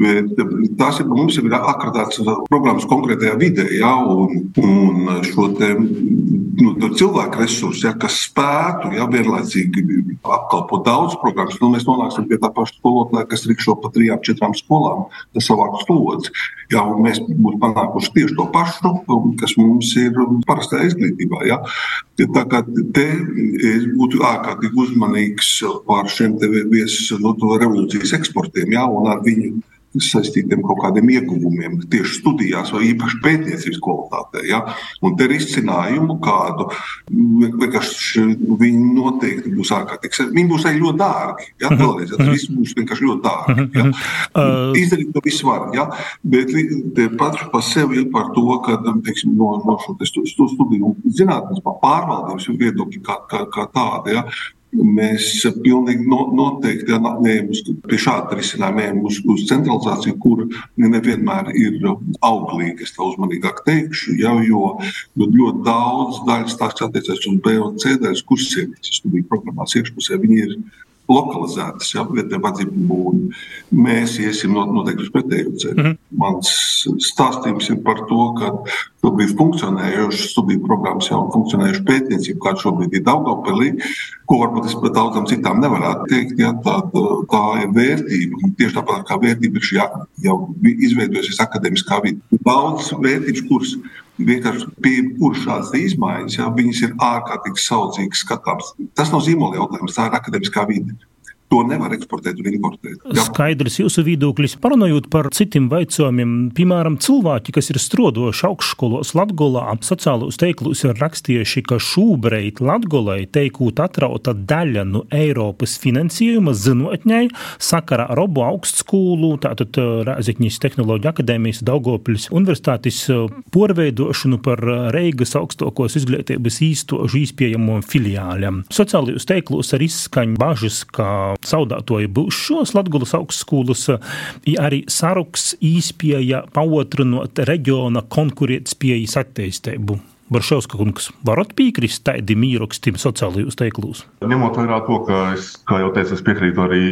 Bet tas ir mums ir akreditēts programmas konkrētajā vidē, ja, un, un šo te, nu, cilvēku resursu, ja, kas spētu ja, vienlaicīgi apkalpot daudz programmas, nu, mēs nonāksim pie tā paša skolotāja, kas rikšo pa trijām, četrām skolām, tas savāks slodzi. Ja, mēs būtu panākuši tieši to pašu, kas mums ir parastajā izglītībā. Ja. Tā kā te es būtu ārkārtīgi uzmanīgs par šiem viesu no nu, revolūcijas eksportiem ja, un ar viņu saistītiem kaut kādiem ieguvumiem tieši studijās vai īpaši pētniecības kvalitātē. Ja? Un te ir izcinājumu kādu, vienkārši viņi noteikti būs ārkārtīgi. Viņi būs arī ļoti dārgi. Ja? Mhm. Vēlreiz, ja? tas viss būs vienkārši ļoti dārgi. Ja? Mhm. Uh, Izdarīt to visu var, ja? bet pats par sevi ir par to, ka teiksim, no, no šo studiju zinātnes pārvaldības viedokļa kā, kā, kā tāda. Ja? Mēs pilnīgi no, noteikti neejam uz risinājuma, ejam uz, uz centralizāciju, kur nevienmēr ir auglīga. Es tā uzmanīgāk teikšu, jau, jo ļoti daudz daļas tās attiecas uz B un C daļas kursiem, kas studiju programmās iekšpusē, viņi ir lokalizētas, ja vietējā vajadzība un mēs iesim noteikti uz pretējo ceļu. Mm -hmm. Mans stāstījums ir par to, ka šobrīd funkcionējošas studiju programmas jau funkcionējuši pētniecību, kāda šobrīd ir Daugavpilī, ko varbūt es par daudzām citām nevarētu teikt, ja tā, tā ir vērtība. Un tieši tāpat kā vērtība ir šī jau izveidojusies akadēmiskā vide. Daudz vērtības kursus vienkārši pie kuras šādas izmaiņas, jā, viņas ir ārkārtīgi saucīgas skatāms. Tas nav zīmola jautājums, tā ir akadēmiskā vide. To nevar eksportēt un importēt. Jā. Skaidrs jūsu viedoklis. Parunājot par citiem jautājumiem, piemēram, cilvēki, kas ir strodoši augšskolos Latgolā, sociālos teiklus ir rakstījuši, ka šobrīd Latgolai teikūt atrauta daļa no Eiropas finansējuma zinotņai sakarā ar obu augstskolu, tātad uh, Rēzekņas tehnoloģija akadēmijas Daugopils universitātes uh, porveidošanu par Reigas augstākos izglītības īstošu izpējamo filiāļiem. Sociālajos teiklus arī izskaņ bažas, ka Saudātoja būs šos Latgulas augstskolas, arī saruks īspēja paotrinot reģiona konkurētspējas attīstību. Baršovska kungs, varat piekrist tādiem īrakstiem sociālajos teiklos? Ņemot vērā to, ka es, kā jau teicu, es piekrītu arī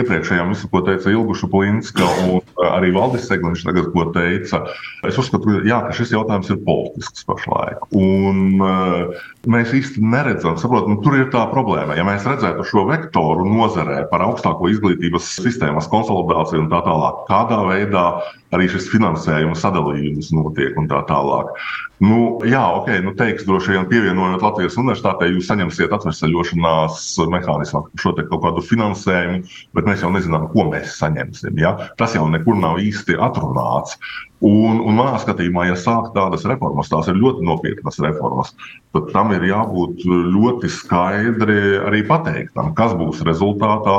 iepriekšējām visu, ko teica Ilguša Plinska un arī Valdis Segliņš tagad, ko teica. Es uzskatu, jā, ka šis jautājums ir politisks pašlaik. Un uh, mēs īsti neredzam, saprotam, nu, tur ir tā problēma. Ja mēs redzētu šo vektoru nozarē par augstāko izglītības sistēmas konsolidāciju un tā tālāk, kādā veidā arī šis finansējuma sadalījums notiek un tā tālāk. Nu, jā, ok, nu, teiks, droši vien pievienojot Latvijas universitātei, jūs saņemsiet atvesaļošanās mehānismu, šo kaut kādu finansējumu, bet mēs jau nezinām, ko mēs saņemsim. Ja? Tas jau nekur nav īsti atrunāts. Un, un manā skatījumā, ja sāk tādas reformas, tās ir ļoti nopietnas reformas, tad tam ir jābūt ļoti skaidri arī pateiktam, kas būs rezultātā,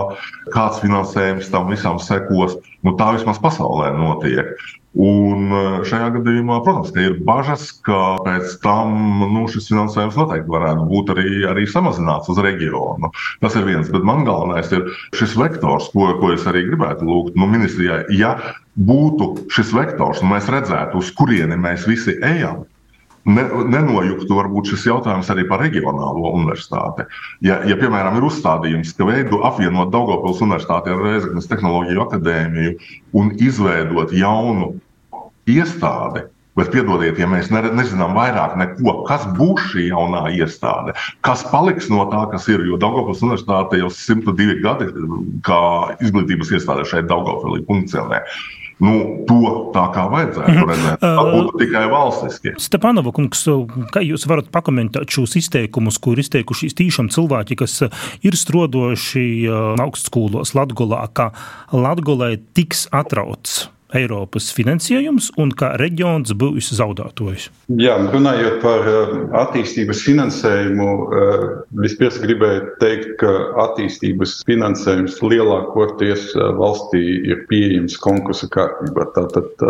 kāds finansējums tam visam sekos. Nu, tā vismaz pasaulē notiek. Un e, šajā gadījumā, protams, ir bažas, ka pēc tam nu, šis finansējums noteikti varētu būt arī, arī samazināts uz reģionu. Tas ir viens, bet man galvenais ir šis vektors, ko, ko es arī gribētu lūgt no ministrijai. Ja būtu šis vektors un mēs redzētu, uz kurieni mēs visi ejam, ne, nenojuktu varbūt šis jautājums arī par reģionālo universitāti. Ja, ja piemēram, ir uzstādījums, ka veidu apvienot Daugopils universitāti ar Reizeknas tehnoloģiju akadēmiju un izveidot jaunu iestādi, Bet, piedodiet, ja mēs nezinām vairāk neko, kas būs šī jaunā iestāde, kas paliks no tā, kas ir. Jo Daugopils universitāte jau 102 gadi kā izglītības iestāde šeit Daugopilī funkcionē. Nu, to tā kā vajadzētu mhm. redzēt. Tas būtu tikai valstiski. Stepanova kungs, kā jūs varat pakomentēt šos izteikumus, kur izteikušies tīšām cilvēki, kas ir strodoši augstskolos Latgolā, ka Latgolai tiks atrauts? Eiropas finansējums un kā reģions būs zaudētājs? Jā, runājot par uh, attīstības finansējumu, uh, vispirms gribēju teikt, ka attīstības finansējums lielākoties uh, valstī ir pieejams konkursa kārtībā. Tātad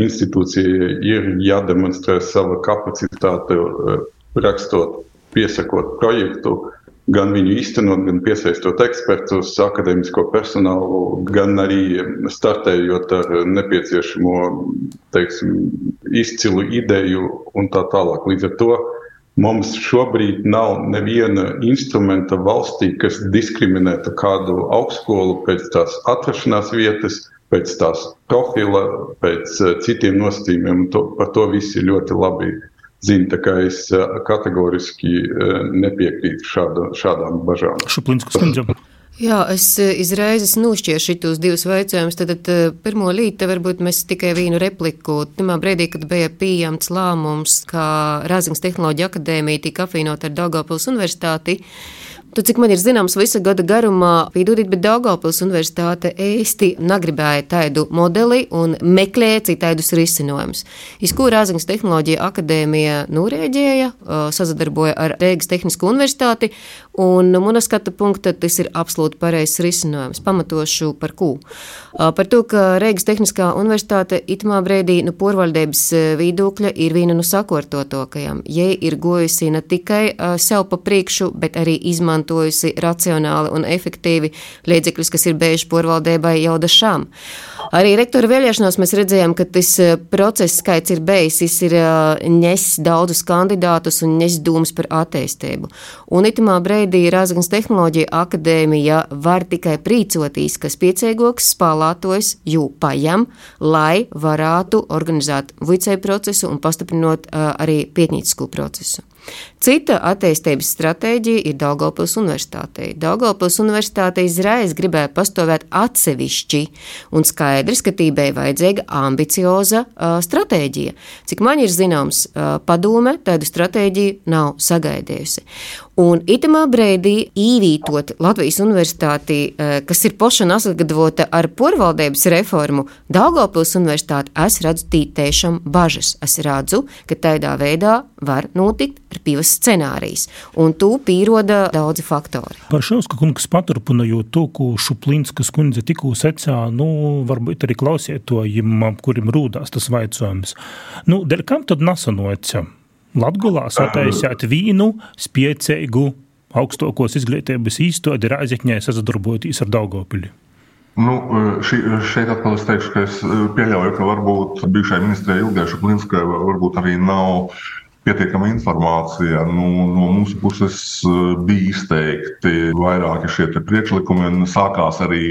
institūcija ir jādemonstrē sava kapacitāte rakstot piesakot projektu, gan viņu īstenot, gan piesaistot ekspertus, akadēmisko personālu, gan arī startējot ar nepieciešamo teiksim, izcilu ideju un tā tālāk. Līdz ar to mums šobrīd nav neviena instrumenta valstī, kas diskriminētu kādu augstskolu pēc tās atrašanās vietas, pēc tās profila, pēc citiem nosacījumiem. Par to visi ļoti labi zina. Tā kā es kategoriski nepiekrītu šāda, šādām bažām. Šuplinskas kundze. Jā, es izreiz nošķiešu šitos divus jautājumus. Tad, tad pirmo līti varbūt mēs tikai vienu repliku. Timā brīdī, kad bija pieņemts lēmums, ka Rāzings Tehnoloģija akadēmija tika apvienot ar Daugavpils universitāti, Tu, cik man ir zināms, visa gada garumā Pīdūrīt, bet Daugavpils universitāte īsti negribēja tādu modeli un meklēja citādus risinājumus. Iz ko Rāzings tehnoloģija akadēmija norēģēja, sazadarboja ar Rīgas Tehnisko universitāti, un no mana skata punkta tas ir absolūti pareizs risinājums. Pamatošu par ko? Par to, ka Rīgas Tehniskā universitāte itamā brīdī no nu, porvaldības viedokļa ir viena no sakortotākajām. Jai ir gojusi ne tikai sev pa priekšu, bet arī izmantojusi racionāli un efektīvi līdzekļus, kas ir bijuši porvaldībai jau dažām. Arī rektora vēlēšanās mēs redzējām, ka tas eh, process skaits ir viņš ir eh, nes daudzus kandidātus un nes dūmus par attīstību. Un itamā brīdī Rāzgans tehnoloģija akadēmija var tikai prīcotīs, kas pieciegoks spēlētojs jū pajam, lai varētu organizēt vicēju procesu un pastiprinot uh, arī pietnītisku procesu. Cita attīstības stratēģija ir Daugopils universitātei. Daugopils universitātei izraiz gribēja pastāvēt atsevišķi, un skaidrs, ka tībai vajadzīga ambicioza uh, stratēģija. Cik man ir zināms, uh, padome tādu stratēģiju nav sagaidījusi. Un itamā brīdī īvītot Latvijas universitāti, uh, kas ir pošana sagatavota ar porvaldības reformu, Daugopils universitāti, es redzu tītēšam bažas. Es redzu, ka tādā veidā var notikt ir pīvas scenārijs, un tu pīroda daudzi faktori. Par Šauska kungs paturpinājot to, ko Šuplinskas kundze tikko secā, nu, varbūt arī klausietojim, kurim rūdās tas vaicojums. Nu, dēļ kam tad nasanoca? Latgulā sataisēt vīnu spieceigu augstākos izglītības īstodi Rāzekņē sazadarbojoties ar Daugavpili. Nu, šī, šeit atkal es teikšu, ka es pieļauju, ka varbūt bijušajai ministrei Ilgai Šuplinskai varbūt arī nav pietiekama informācija. Nu, no mūsu puses eh, bija izteikti vairāki šie priekšlikumi, un sākās arī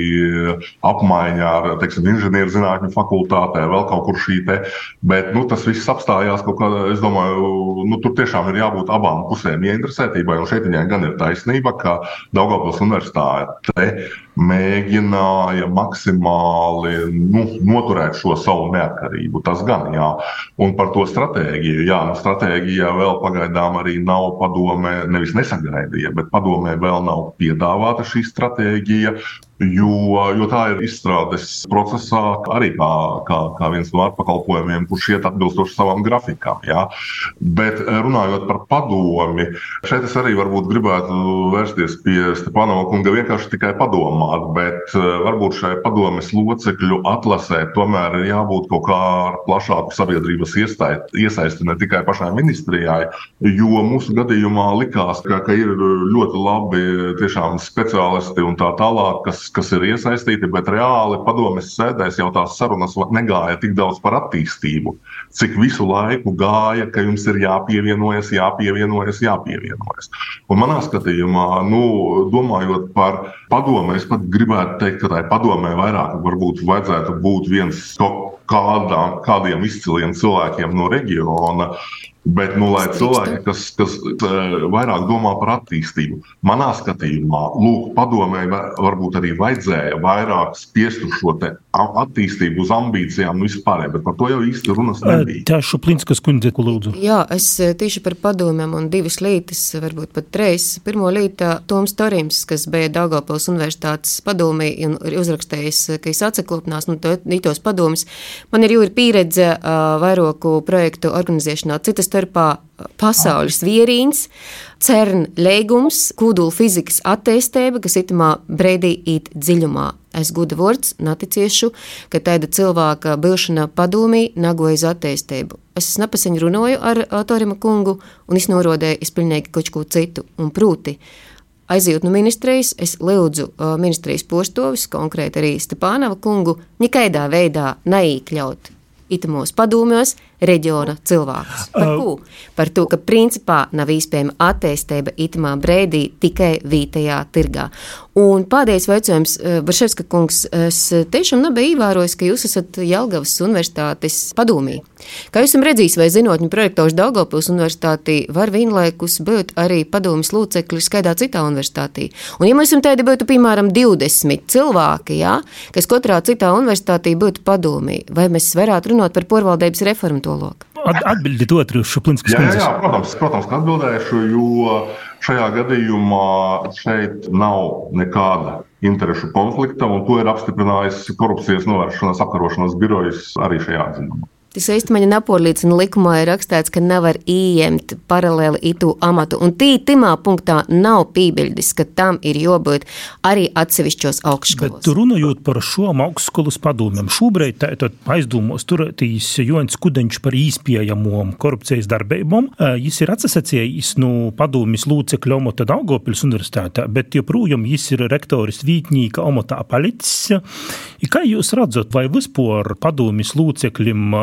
apmaiņa ar teiksim, inženierzinātņu fakultātē, vēl kaut kur šī te. Bet nu, tas viss apstājās kaut kādā, es domāju, nu, tur tiešām ir jābūt abām pusēm ieinteresētībai, un šeit viņai gan ir taisnība, ka Daugavpils universitāte mēģināja maksimāli nu, noturēt šo savu neatkarību. Tas gan, jā. Un par to stratēģiju, jā, nu, stratēģija vēl pagaidām arī nav padomē, nevis nesagaidīja, bet padomē vēl nav piedāvāta šī stratēģija. Jo, jo tā ir izstrādes procesā arī kā, kā, kā viens no ārpakalpojumiem, kurš iet atbilstoši savam grafikam. Ja? Bet eh, runājot par padomi, šeit es arī gribētu vērsties pie Stepanova kunga vienkārši tikai padomāt, bet eh, varbūt šai padomes locekļu atlasē tomēr ir jābūt kaut kā plašāku sabiedrības iesaisti ne tikai pašai ministrijai, jo mūsu gadījumā likās, ka, ka ir ļoti labi speciālisti un tā tālāk, kas kas ir iesaistīti, bet reāli padomjas sēdēs jau tās sarunas negāja tik daudz par attīstību, cik visu laiku gāja, ka jums ir jāpievienojas, jāpievienojas, jāpievienojas. Un manā skatījumā, nu, domājot par padomu, es pat gribētu teikt, ka tai padomē vairāk varbūt vajadzētu būt viens kādām, kādiem izciliem cilvēkiem no reģiona, Bet, nu, lai cilvēki, kas, kas vairāk domā par attīstību, manā skatījumā, lūk, padomē, varbūt arī vajadzēja vairāk spiest uz šo attīstību, uz ambīcijām un vispār, bet par to jau īsti runas nebija. Tā Šuplinskas kundze, ko lūdzu. Jā, es eh, tieši par padomēm un divas lītas, varbūt pat trīs. Pirmo līta Toms Torims, kas bija Daugavpils universitātes padomī un ir uzrakstējis, ka es atsaklopnās no nu, tos padomus. Man ir jau ir pieredze uh, vairoku projektu organizēšanā citas starpā pasaules vierīns, CERN lēgums, kodolu fizikas attīstība, kas itamā brīdī īt dziļumā. Es gudu vārds, naticiešu, ka tāda cilvēka bilšana padomī nagoja uz attīstību. Es nepaseņu runāju ar Torima kungu, un es norodēju izpilnīgi kaut ko citu, un prūti. Aizjūt no ministrijas, es lūdzu uh, ministrijas postovis, konkrēti arī Stepānava kungu, nekaidā veidā neīkļaut itamos padomjos reģiona cilvēkus. Par ko? Par to, ka principā nav iespējama attīstība itamā brīdī tikai vietējā tirgā. Un pēdējais jautājums, Barševska kungs, es tiešām nebiju ievērojis, ka jūs esat Jelgavas universitātes padomī. Kā jūs esat redzējis, vai zinātņu projektors Daugavpils universitātī var vienlaikus būt arī padomjas locekļi skaidā citā universitātī? Un ja mēs tādi būtu, piemēram, 20 cilvēki, jā, kas katrā citā universitātī būtu padomī, vai mēs varētu runāt par porvaldības reformu to loku? Atbildiet otru Šuplinskas kundzes. Jā, jā, protams, protams, ka atbildēšu, jo šajā gadījumā šeit nav nekāda interešu konflikta, un to ir apstiprinājis korupcijas novēršanas apkarošanas birojas arī šajā atzinumā. Tas īstenībā nepārliecina likumā ir rakstīts, ka nevar ieņemt paralēli itu amatu. Un tī timā punktā nav pībeļdis, ka tam ir jābūt arī atsevišķos augstskolos. Bet runājot par šo augstskolas padomiem, šobrīd aizdomos turētīs Joņs Kudeņš par īspējamom korupcijas darbībām. Jis ir atsasacījis no padomjas lūcekļa omota Daugopils universitātā, bet joprojām jis ir rektoris vītņīka omotā palicis. Kā jūs redzat, vai vispār padomjas lūcekļiem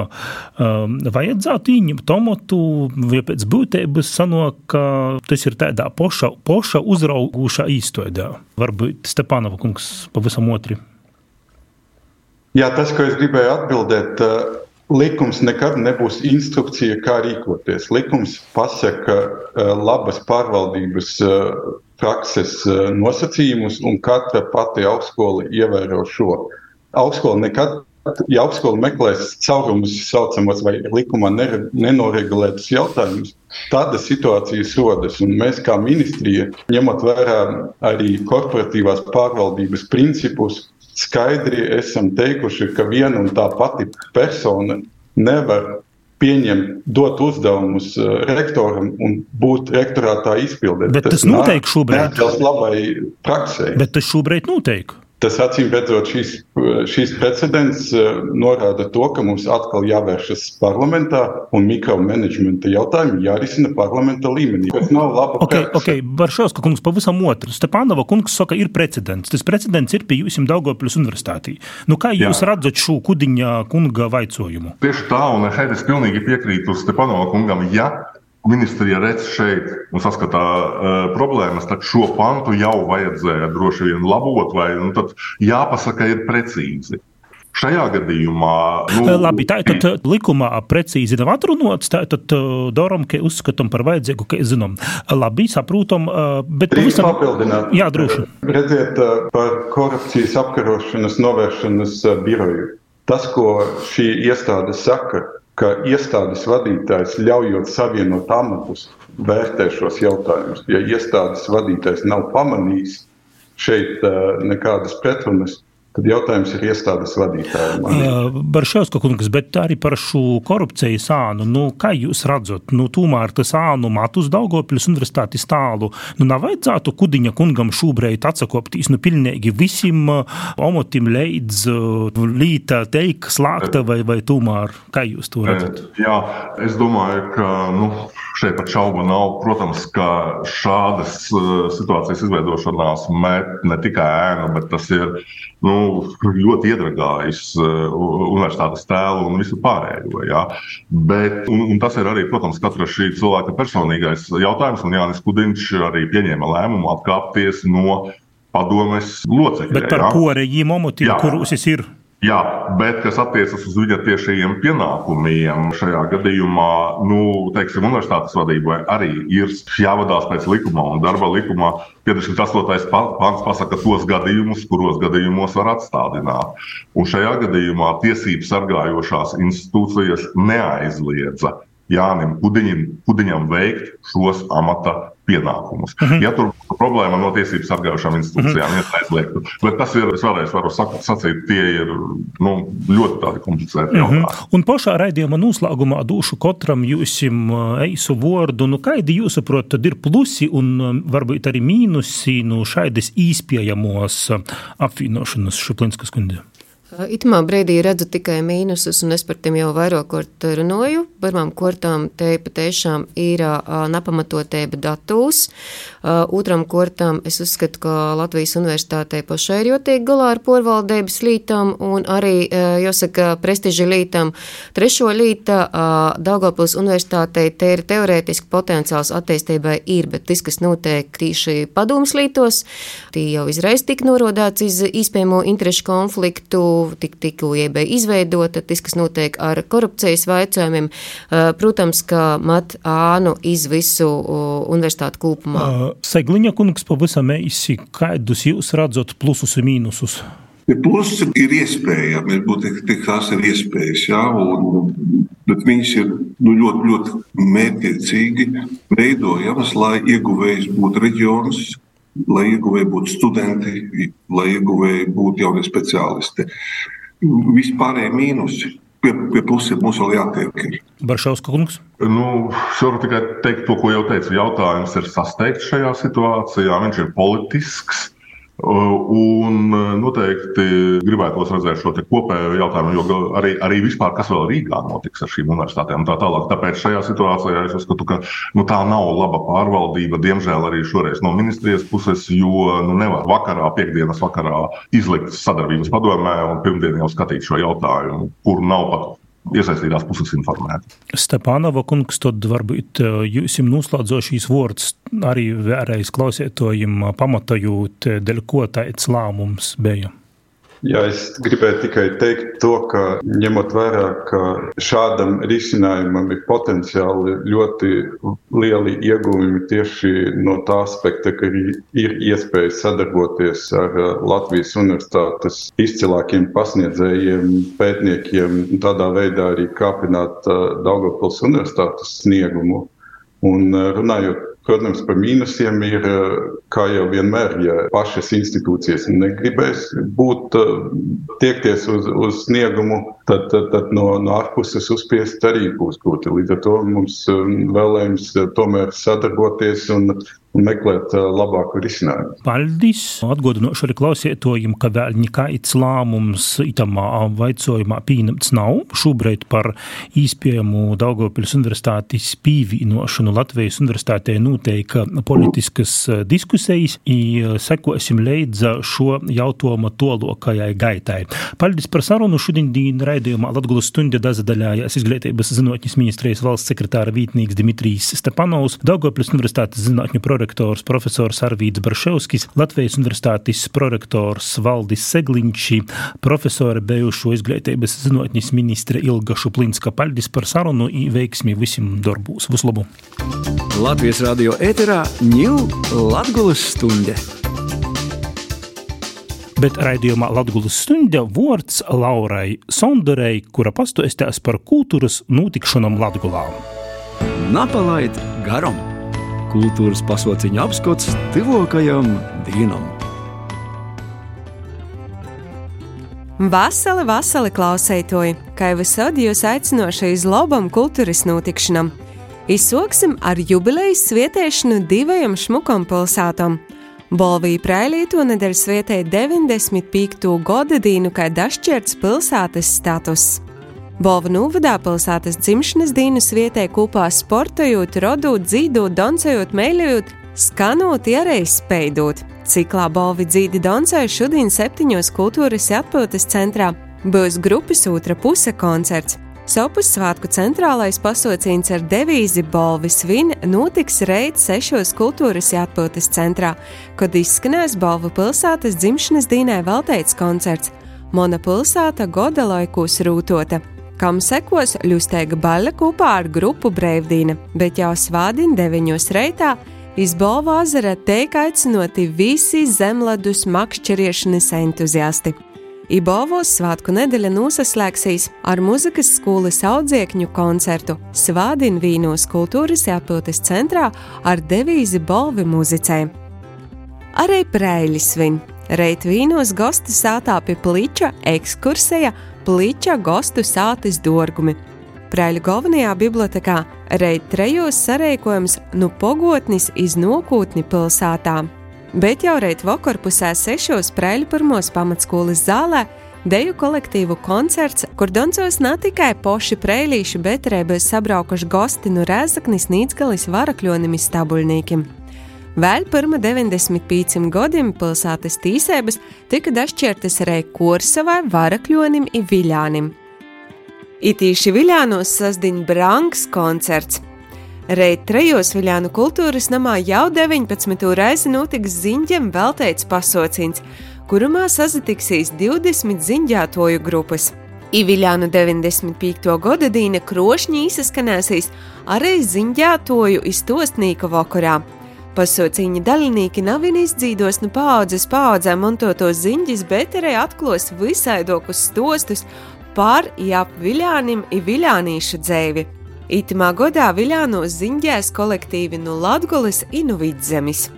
um, vajadzētu ieņemt tomatu, ja pēc būtības sanāk, ka tas ir tādā poša, poša uzraugušā īstoidā. Varbūt Stepanova kungs pavisam otri. Jā, tas, ko es gribēju atbildēt, uh, likums nekad nebūs instrukcija, kā rīkoties. Likums pasaka uh, labas pārvaldības uh, prakses nosacījumus, un katra pati augstskola ievēro šo. Augstskola nekad ja augstskola meklēs caurumus, saucamos vai likumā nenoregulētus jautājumus, tāda situācijas rodas. Un mēs, kā ministrija, ņemot vērā arī korporatīvās pārvaldības principus, skaidri esam teikuši, ka viena un tā pati persona nevar pieņemt, dot uzdevumus uh, rektoram un būt rektorātā izpildīt. Bet tas, tas notiek šobrīd. Tas labai praksē. Bet tas šobrīd notiek. Tas acīm redzot, šīs, šīs precedents uh, norāda to, ka mums atkal jāvēršas parlamentā un mikromanagementa jautājumi jārisina parlamenta līmenī. Tas nav labi. Okay, okay. Baršovska kungs pavisam otru. Stepānova kungs saka, ir precedents. Tas precedents ir pie jums Daugopļus universitātī. Nu, kā jūs Jā. redzat šo kudiņa kunga vaicojumu? Tieši tā, un es pilnīgi piekrītu Stepānova kungam. Ja ministrija redz šeit un saskatā uh, problēmas, tad šo pantu jau vajadzēja droši vien labot, vai nu, jāpasaka, ir precīzi. Šajā gadījumā. Nu, Labi, tā ir tad likumā precīzi nav atrunāts. Tad Doram, ka uzskatām par vajadzīgu, ka zinām. Labi, saprotam, bet pavisam. Papildināt. Jā, droši. Redziet, par korupcijas apkarošanas novēršanas biroju. Tas, ko šī iestāde saka, ka iestādes vadītājs ļaujot savienot amatus, vērtē šos jautājumus. Ja iestādes vadītājs nav pamanījis šeit uh, nekādas pretrunas, Tad jautājums ir iestādes vadītājiem. Uh, Baršauska kungs, bet arī par šo korupcijas ānu. Nu, kā jūs redzat, nu, tomēr tas ānu matus Daugopļas universitātes tālu, nu, nav vajadzētu kudiņa kungam šobrīd atsakoptīs, nu, pilnīgi visiem uh, omotim leidz uh, līta teika slāgta vai, vai tomēr, kā jūs to redzat? Jā, es domāju, ka, nu, šeit pat šaubu nav. Protams, ka šādas uh, situācijas izveidošanās met ne tikai ēnu, bet tas ir nu, ļoti iedragājis uh, universitātes tēlu un visu pārējo. Ja? Bet, un, un tas ir arī, protams, katra šī cilvēka personīgais jautājums, un Jānis Kudiņš arī pieņēma lēmumu atkāpties no padomes locekļiem. Bet par ja? ko arī momotīvu, kurus es ir? Jā, bet kas attiecas uz viņa tiešajiem pienākumiem, šajā gadījumā, nu, teiksim, universitātes vadībai arī ir jāvadās pēc likuma un darba likumā. 58. pants pasaka tos gadījumus, kuros gadījumos var atstādināt. Un šajā gadījumā tiesību sargājošās institūcijas neaizliedza Jānim Kudiņam, Kudiņam veikt šos amata pienākumus. Uh mhm. -huh. Ja tur būtu problēma no tiesību sargājušām institūcijām, uh -huh. ja aizliegtu. Bet tas ir, es vēlreiz varu sacīt, tie ir nu, ļoti tādi komplicēti uh mhm. -huh. jautājumi. Un pašā raidījuma noslēgumā došu katram jūsim eisu vārdu. Nu, kādi jūs saprotat, tad ir plusi un varbūt arī mīnusi no šādas īspējamos apvienošanas Šuplinskas kundze? Itamā brīdī redzu tikai mīnusus, un es par tiem jau vairāk kārt runāju. Pirmām kārtām te patiešām ir nepamatotība datūs. Otram kārtām es uzskatu, ka Latvijas universitātei pašai ir jātiek galā ar porvaldības lītām un arī, jāsaka, prestiža lītām. Trešo līta Daugavpils universitātei te ir teorētiski potenciāls attīstībai ir, bet tas, kas notiek tieši padomus lītos, tie jau izreiz tika norodāts iz iespējamo interešu konfliktu tik, tikko iebeja izveidota, tas, kas notiek ar korupcijas vaicājumiem, protams, ka mat ānu iz visu universitātu kopumā. Segliņa kungs pavisam īsi, kādus jūs redzat plusus un mīnusus? Plusi ir iespējami, būtu tās ir iespējas, jā, un, bet viņas ir nu, ļoti, ļoti mērķiecīgi veidojamas, lai ieguvējs būtu reģions, lai ieguvēji būtu studenti, lai ieguvēji būtu jaunie speciālisti. Vispārējie mīnusi. Pie, pie pusēm mums vēl jātiek. Baršauskas kungs. Nu, es varu tikai teikt to, ko jau teicu. Jautājums ir sasteigts šajā situācijā. Viņš ir politisks. Un noteikti gribētos redzēt šo kopējo jautājumu, jo arī, arī vispār, kas vēl Rīgā notiks ar šīm universitātēm un tā tālāk. Tāpēc šajā situācijā es uzskatu, ka nu, tā nav laba pārvaldība, diemžēl arī šoreiz no ministrijas puses, jo nu, nevar vakarā, piekdienas vakarā izlikt sadarbības padomē un pirmdien jau skatīt šo jautājumu, kur nav pat iesaistītās puses informēti. Stepānova kungs, tad varbūt eh, jūs noslēdzošīs vārds arī vēlreiz klausietojim pamatojot, eh, dēļ ko tāds lēmums bija. Jā, es gribēju tikai teikt to, ka ņemot vērā, ka šādam risinājumam ir potenciāli ļoti lieli ieguvumi tieši no tā aspekta, ka ir iespēja sadarboties ar uh, Latvijas universitātes izcilākiem pasniedzējiem, pētniekiem, tādā veidā arī kāpināt uh, Daugavpils universitātes sniegumu. Un uh, runājot Protams, par mīnusiem ir, eh, kā jau vienmēr, ja pašas institūcijas negribēs būt, eh, tiekties uz, uz sniegumu, tad, tad, tad no, no ārpuses uzspiest arī būs grūti. Līdz ar to mums eh, vēlējums tomēr sadarboties un un meklēt labāku risinājumu. Paldies! Atgādināšu arī klausītājiem, ka vēl nekāds lēmums itamā vaicojumā pieņemts nav. Šobrīd par īspējamu Daugopils universitātes pīvīnošanu Latvijas universitātē noteikti politiskas diskusijas, un sekosim līdz šo jautājumu tolokajai gaitai. Paldies par sarunu šodien raidījumā Latgulas stunda dazadaļājās izglītības zinātņas ministrijas valsts sekretāra vītnīgs Dimitrijs Stepanovs, Daugopils universitātes zinātņu prorektors profesors Arvīts Barševskis, Latvijas universitātes prorektors Valdis Segliņš, profesore bijušo izglītības zinātņas ministre Ilga Šuplinska. Paldies par sarunu un veiksmi visiem darbūs. Vislabu! Latvijas radio ēterā ņūl Latgulas stunde! Bet raidījumā Latvijas stunde vārds Laurai Sondarei, kura pastoistās par kultūras notikšanām Latvijā. Napalaid garam! kultūras pasauciņa apskats tuvākajam dienam. Vasali, vasali klausētoji, kā jau visad jūs aicinoši uz labam kultūras notikšanam. Izsoksim ar jubilejas svietiešanu divajam šmukam pilsētam. Bolvija Prailīto nedēļas svietē 95. gada dīnu kā dašķirts pilsētas status. Bolva Nūvadā pilsētas dzimšanas dienas vietē kopā sportojot, rodot, dzīvot, dancējot, mēļojot, skanot, ierēs speidot. Ciklā Bolvi dzīdi dancēja šodien septiņos kultūras atpūtas centrā būs grupas otra puse koncerts. Sopus svētku centrālais pasauciens ar devīzi Bolvis Vin notiks reit sešos kultūras atpūtas centrā, kad izskanēs Bolvu pilsētas dzimšanas dienai veltēts koncerts Mona pilsēta goda laikos rūtota kam sekos ļustēga baļa kopā ar grupu Breivdīna, bet jau svādien deviņos reitā izbolva azara teik aicinoti visi zemledus makšķeriešanas entuziasti. Ibovos svētku nedēļa nosaslēgsīs ar muzikas skolas audziekņu koncertu Svādin vīnos kultūras apgūtas centrā ar devīzi Bolvi muzicē. Arī Prēļi svin. Reit vīnos gostu sātā pie pliča ekskursija Pliča gostu sātis dorgumi. Prēļu galvenajā bibliotekā reit trejos sareikojums nu pogotnis iz nokūtni pilsētā. Bet jau reit vakarpusē sešos Prēļu pirmos pamatskolas zālē deju kolektīvu koncerts, kur doncos ne tikai poši prēlīši, bet arī bez sabraukuši gosti no Rēzaknis, Nīcgalis, Varakļonim, Stabuļnīkim. Vēl pirma 95 gadiem pilsētas tīsēbas tika dašķirtas arī Kursavai, Varakļonim un Viļānim. Itīši Viļānos sasdiņ Branks koncerts. Reit trejos Viļānu kultūras namā jau 19. reizi notiks ziņģiem veltēts pasaucīns, kurumā sazatiksīs 20 ziņģētoju grupas. Iviļānu 95. gada dīna krošņī izskanēsīs arī ziņģētoju iztostnīka vakarā. Pasaucīņa dalībnieki nav vien izdzīdos no nu paudzes paudzēm montotos ziņģis, bet arī atklos visaidokus stostus par jap viļānim i viļānīšu dzēvi. Itamā godā viļānos ziņģēs kolektīvi no Latgulis i no Vidzemis.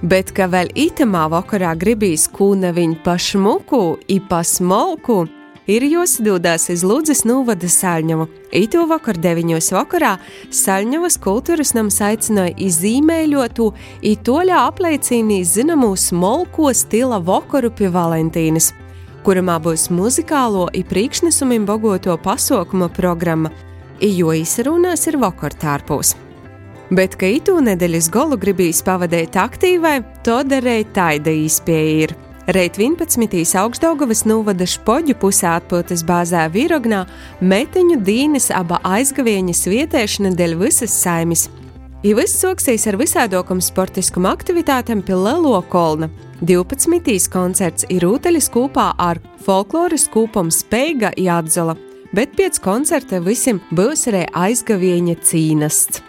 Bet, ka vēl itamā vakarā gribīs kūna viņa pašmuku i pasmolku, ir jāsadūdās iz Lūdzes novada Saļņovu. Itu vakar deviņos vakarā Saļņovas kultūras nams aicināja izīmēļotu i toļā apliecīnī zināmu smolko stila vakaru pie Valentīnas kuramā būs muzikālo un priekšnesumiem bogoto pasaukumu programma, jo izrunās ir vakartārpūs. Bet, ka itu nedēļas golu gribīs pavadīt aktīvai, to darēja taida īspēja ir. Reit 11. augstdaugavas novada špoģu pusē atpūtas bāzē Virognā meteņu dīnes aba aizgavieņas vietēšana dēļ visas saimes. Ja viss soksīs ar visādokam sportiskum aktivitātēm pie Lelo kolna, 12. koncerts ir rūteļas kopā ar folkloras kūpam Spēga Jādzala, bet pēc koncerta visiem būs arī aizgavieņa cīnasts.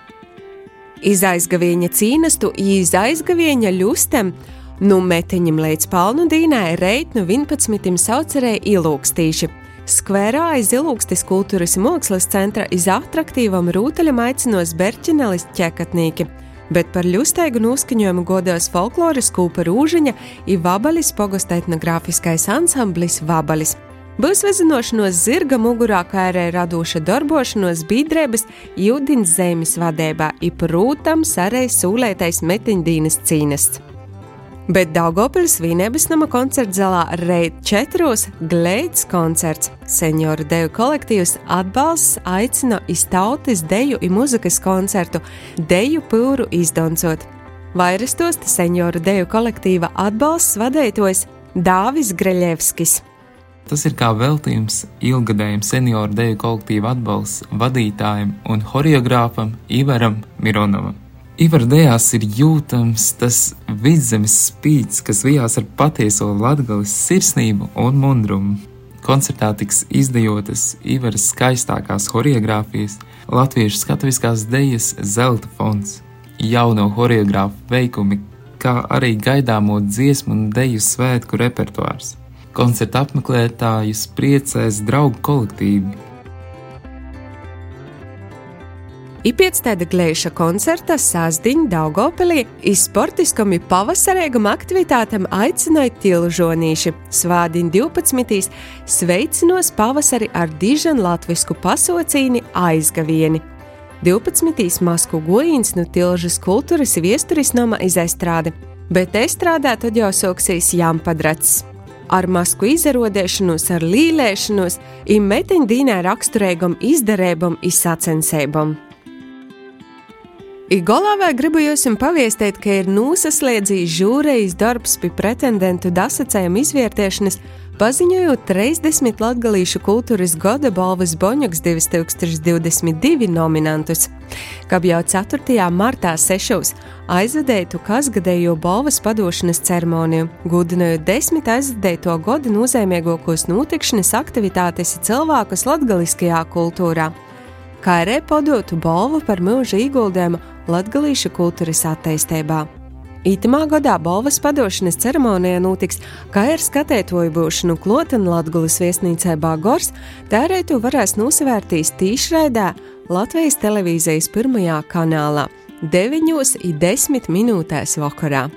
Iz aizgavieņa cīnastu, iz aizgavieņa ļustem, nu meteņam līdz palnu dīnai reit no 11. saucerēja ilūkstīši. Skverā aiz ilūkstis kultūras mākslas centra iz attraktīvam rūteļam aicinos Berķinelis ķekatnīki – bet par ļustēgu noskaņojumu godos folkloras kūpa Rūžiņa ir Vabalis pogosta etnogrāfiskais ansamblis Vabalis. Būs vezinošanos zirga mugurā, kā arī radoša darbošanos biedrības Jūdins zemes vadībā, ir, protams, arī sūlētais metiņdīnas cīnests bet Daugopils Vīnēbas nama koncerta zālā reit četros glēds koncerts. Senioru deju kolektīvs atbalsts aicina iztautis deju un muzikas koncertu Deju pūru izdoncot. Vairastos senioru deju kolektīva atbalsts vadītājs Dāvis Greļevskis. Tas ir kā veltījums ilgadējiem senioru deju kolektīva atbalsts vadītājiem un horeogrāfam Ivaram Mironovam. Ivardējās ir jūtams tas vidzemes spīds, kas vijās ar patieso latgalis sirsnību un mundrumu. Koncertā tiks izdejotas Ivaras skaistākās horeogrāfijas, latviešu skatuviskās dejas zelta fonds, jauno horeogrāfu veikumi, kā arī gaidāmo dziesmu un deju svētku repertuārs. Koncerta apmeklētājus priecēs draugu kolektīvi, I pēc tāda glēša koncerta sāsdiņa Daugopelī iz sportiskam un pavasarīgam aktivitātam aicināja tilžonīši. Svādiņ 12. sveicinos pavasari ar dižan latvisku pasaucīni aizgavieni. 12. masku gojīns no tilžas kultūras viesturis nama izaistrāde, bet estrādā tad jau soksīs jāmpadrats ar masku izrodēšanos, ar līlēšanos, ir meteņdīnē raksturīgam izdarībam, izsacensībam. Vēl gribu jums paviestīt, ka ir nūsasliedzījis žūrejas darbs pie pretendentu dasacējuma izvērtēšanas, paziņojot 30 latgalīšu kultūras gada balvas Boņoks 2022 nominantus. Kā jau 4. martā sešos aizvedētu kasgadējo balvas padošanas ceremoniju, gudinojot desmit aizvedēto gada nozīmīgākos notikšanas aktivitātes cilvēkus latgaliskajā kultūrā kā arī padotu balvu par mūža ieguldījumu latgalīšu kultūras attīstībā. Itamā gadā balvas padošanas ceremonijā notiks, kā ar skatētoju būšanu Klotana Latgulas viesnīcē Bāgors, tērētu varēs nosvērtīs tīšraidā Latvijas televīzijas pirmajā kanālā 9,10 minūtēs vakarā.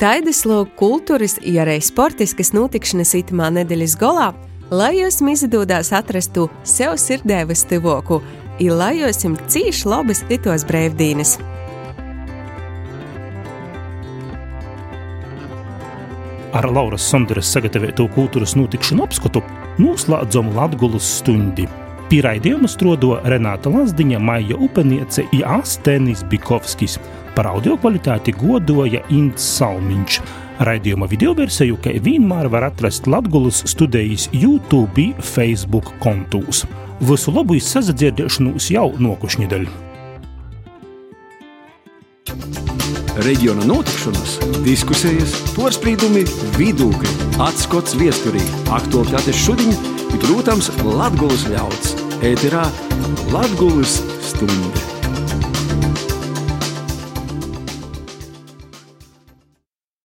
Taidas lūk kultūras, ja arī sportiskas notikšanas itamā nedēļas golā, lai jūs izdodās atrastu sev sirdēvas tuvoku, ir lai jūs jums cīši labas titos brīvdienas. Ar Lauras Sonderes sagatavotu kultūras notikšanu apskatu noslēdzam Latvijas stundi. Pīraidījumu strodo Renāta Lazdiņa, Maija Upeniece un Astenis Bikovskis. Par audio kvalitāti godoja Ints Salmiņš. Raidījuma video versiju, kā vienmēr, var atrast Latvijas studijas YouTube, Facebook kontūs. Visu labu izsadzirdēšanos jau nokušņidaļu! Reģiona notikšanas, diskusijas, porcelāna, vidūkļi, atskats viesturī, aktuālitātes šodien, ir, protams, Latvijas ļauds. Ēterā Latvijas stunde.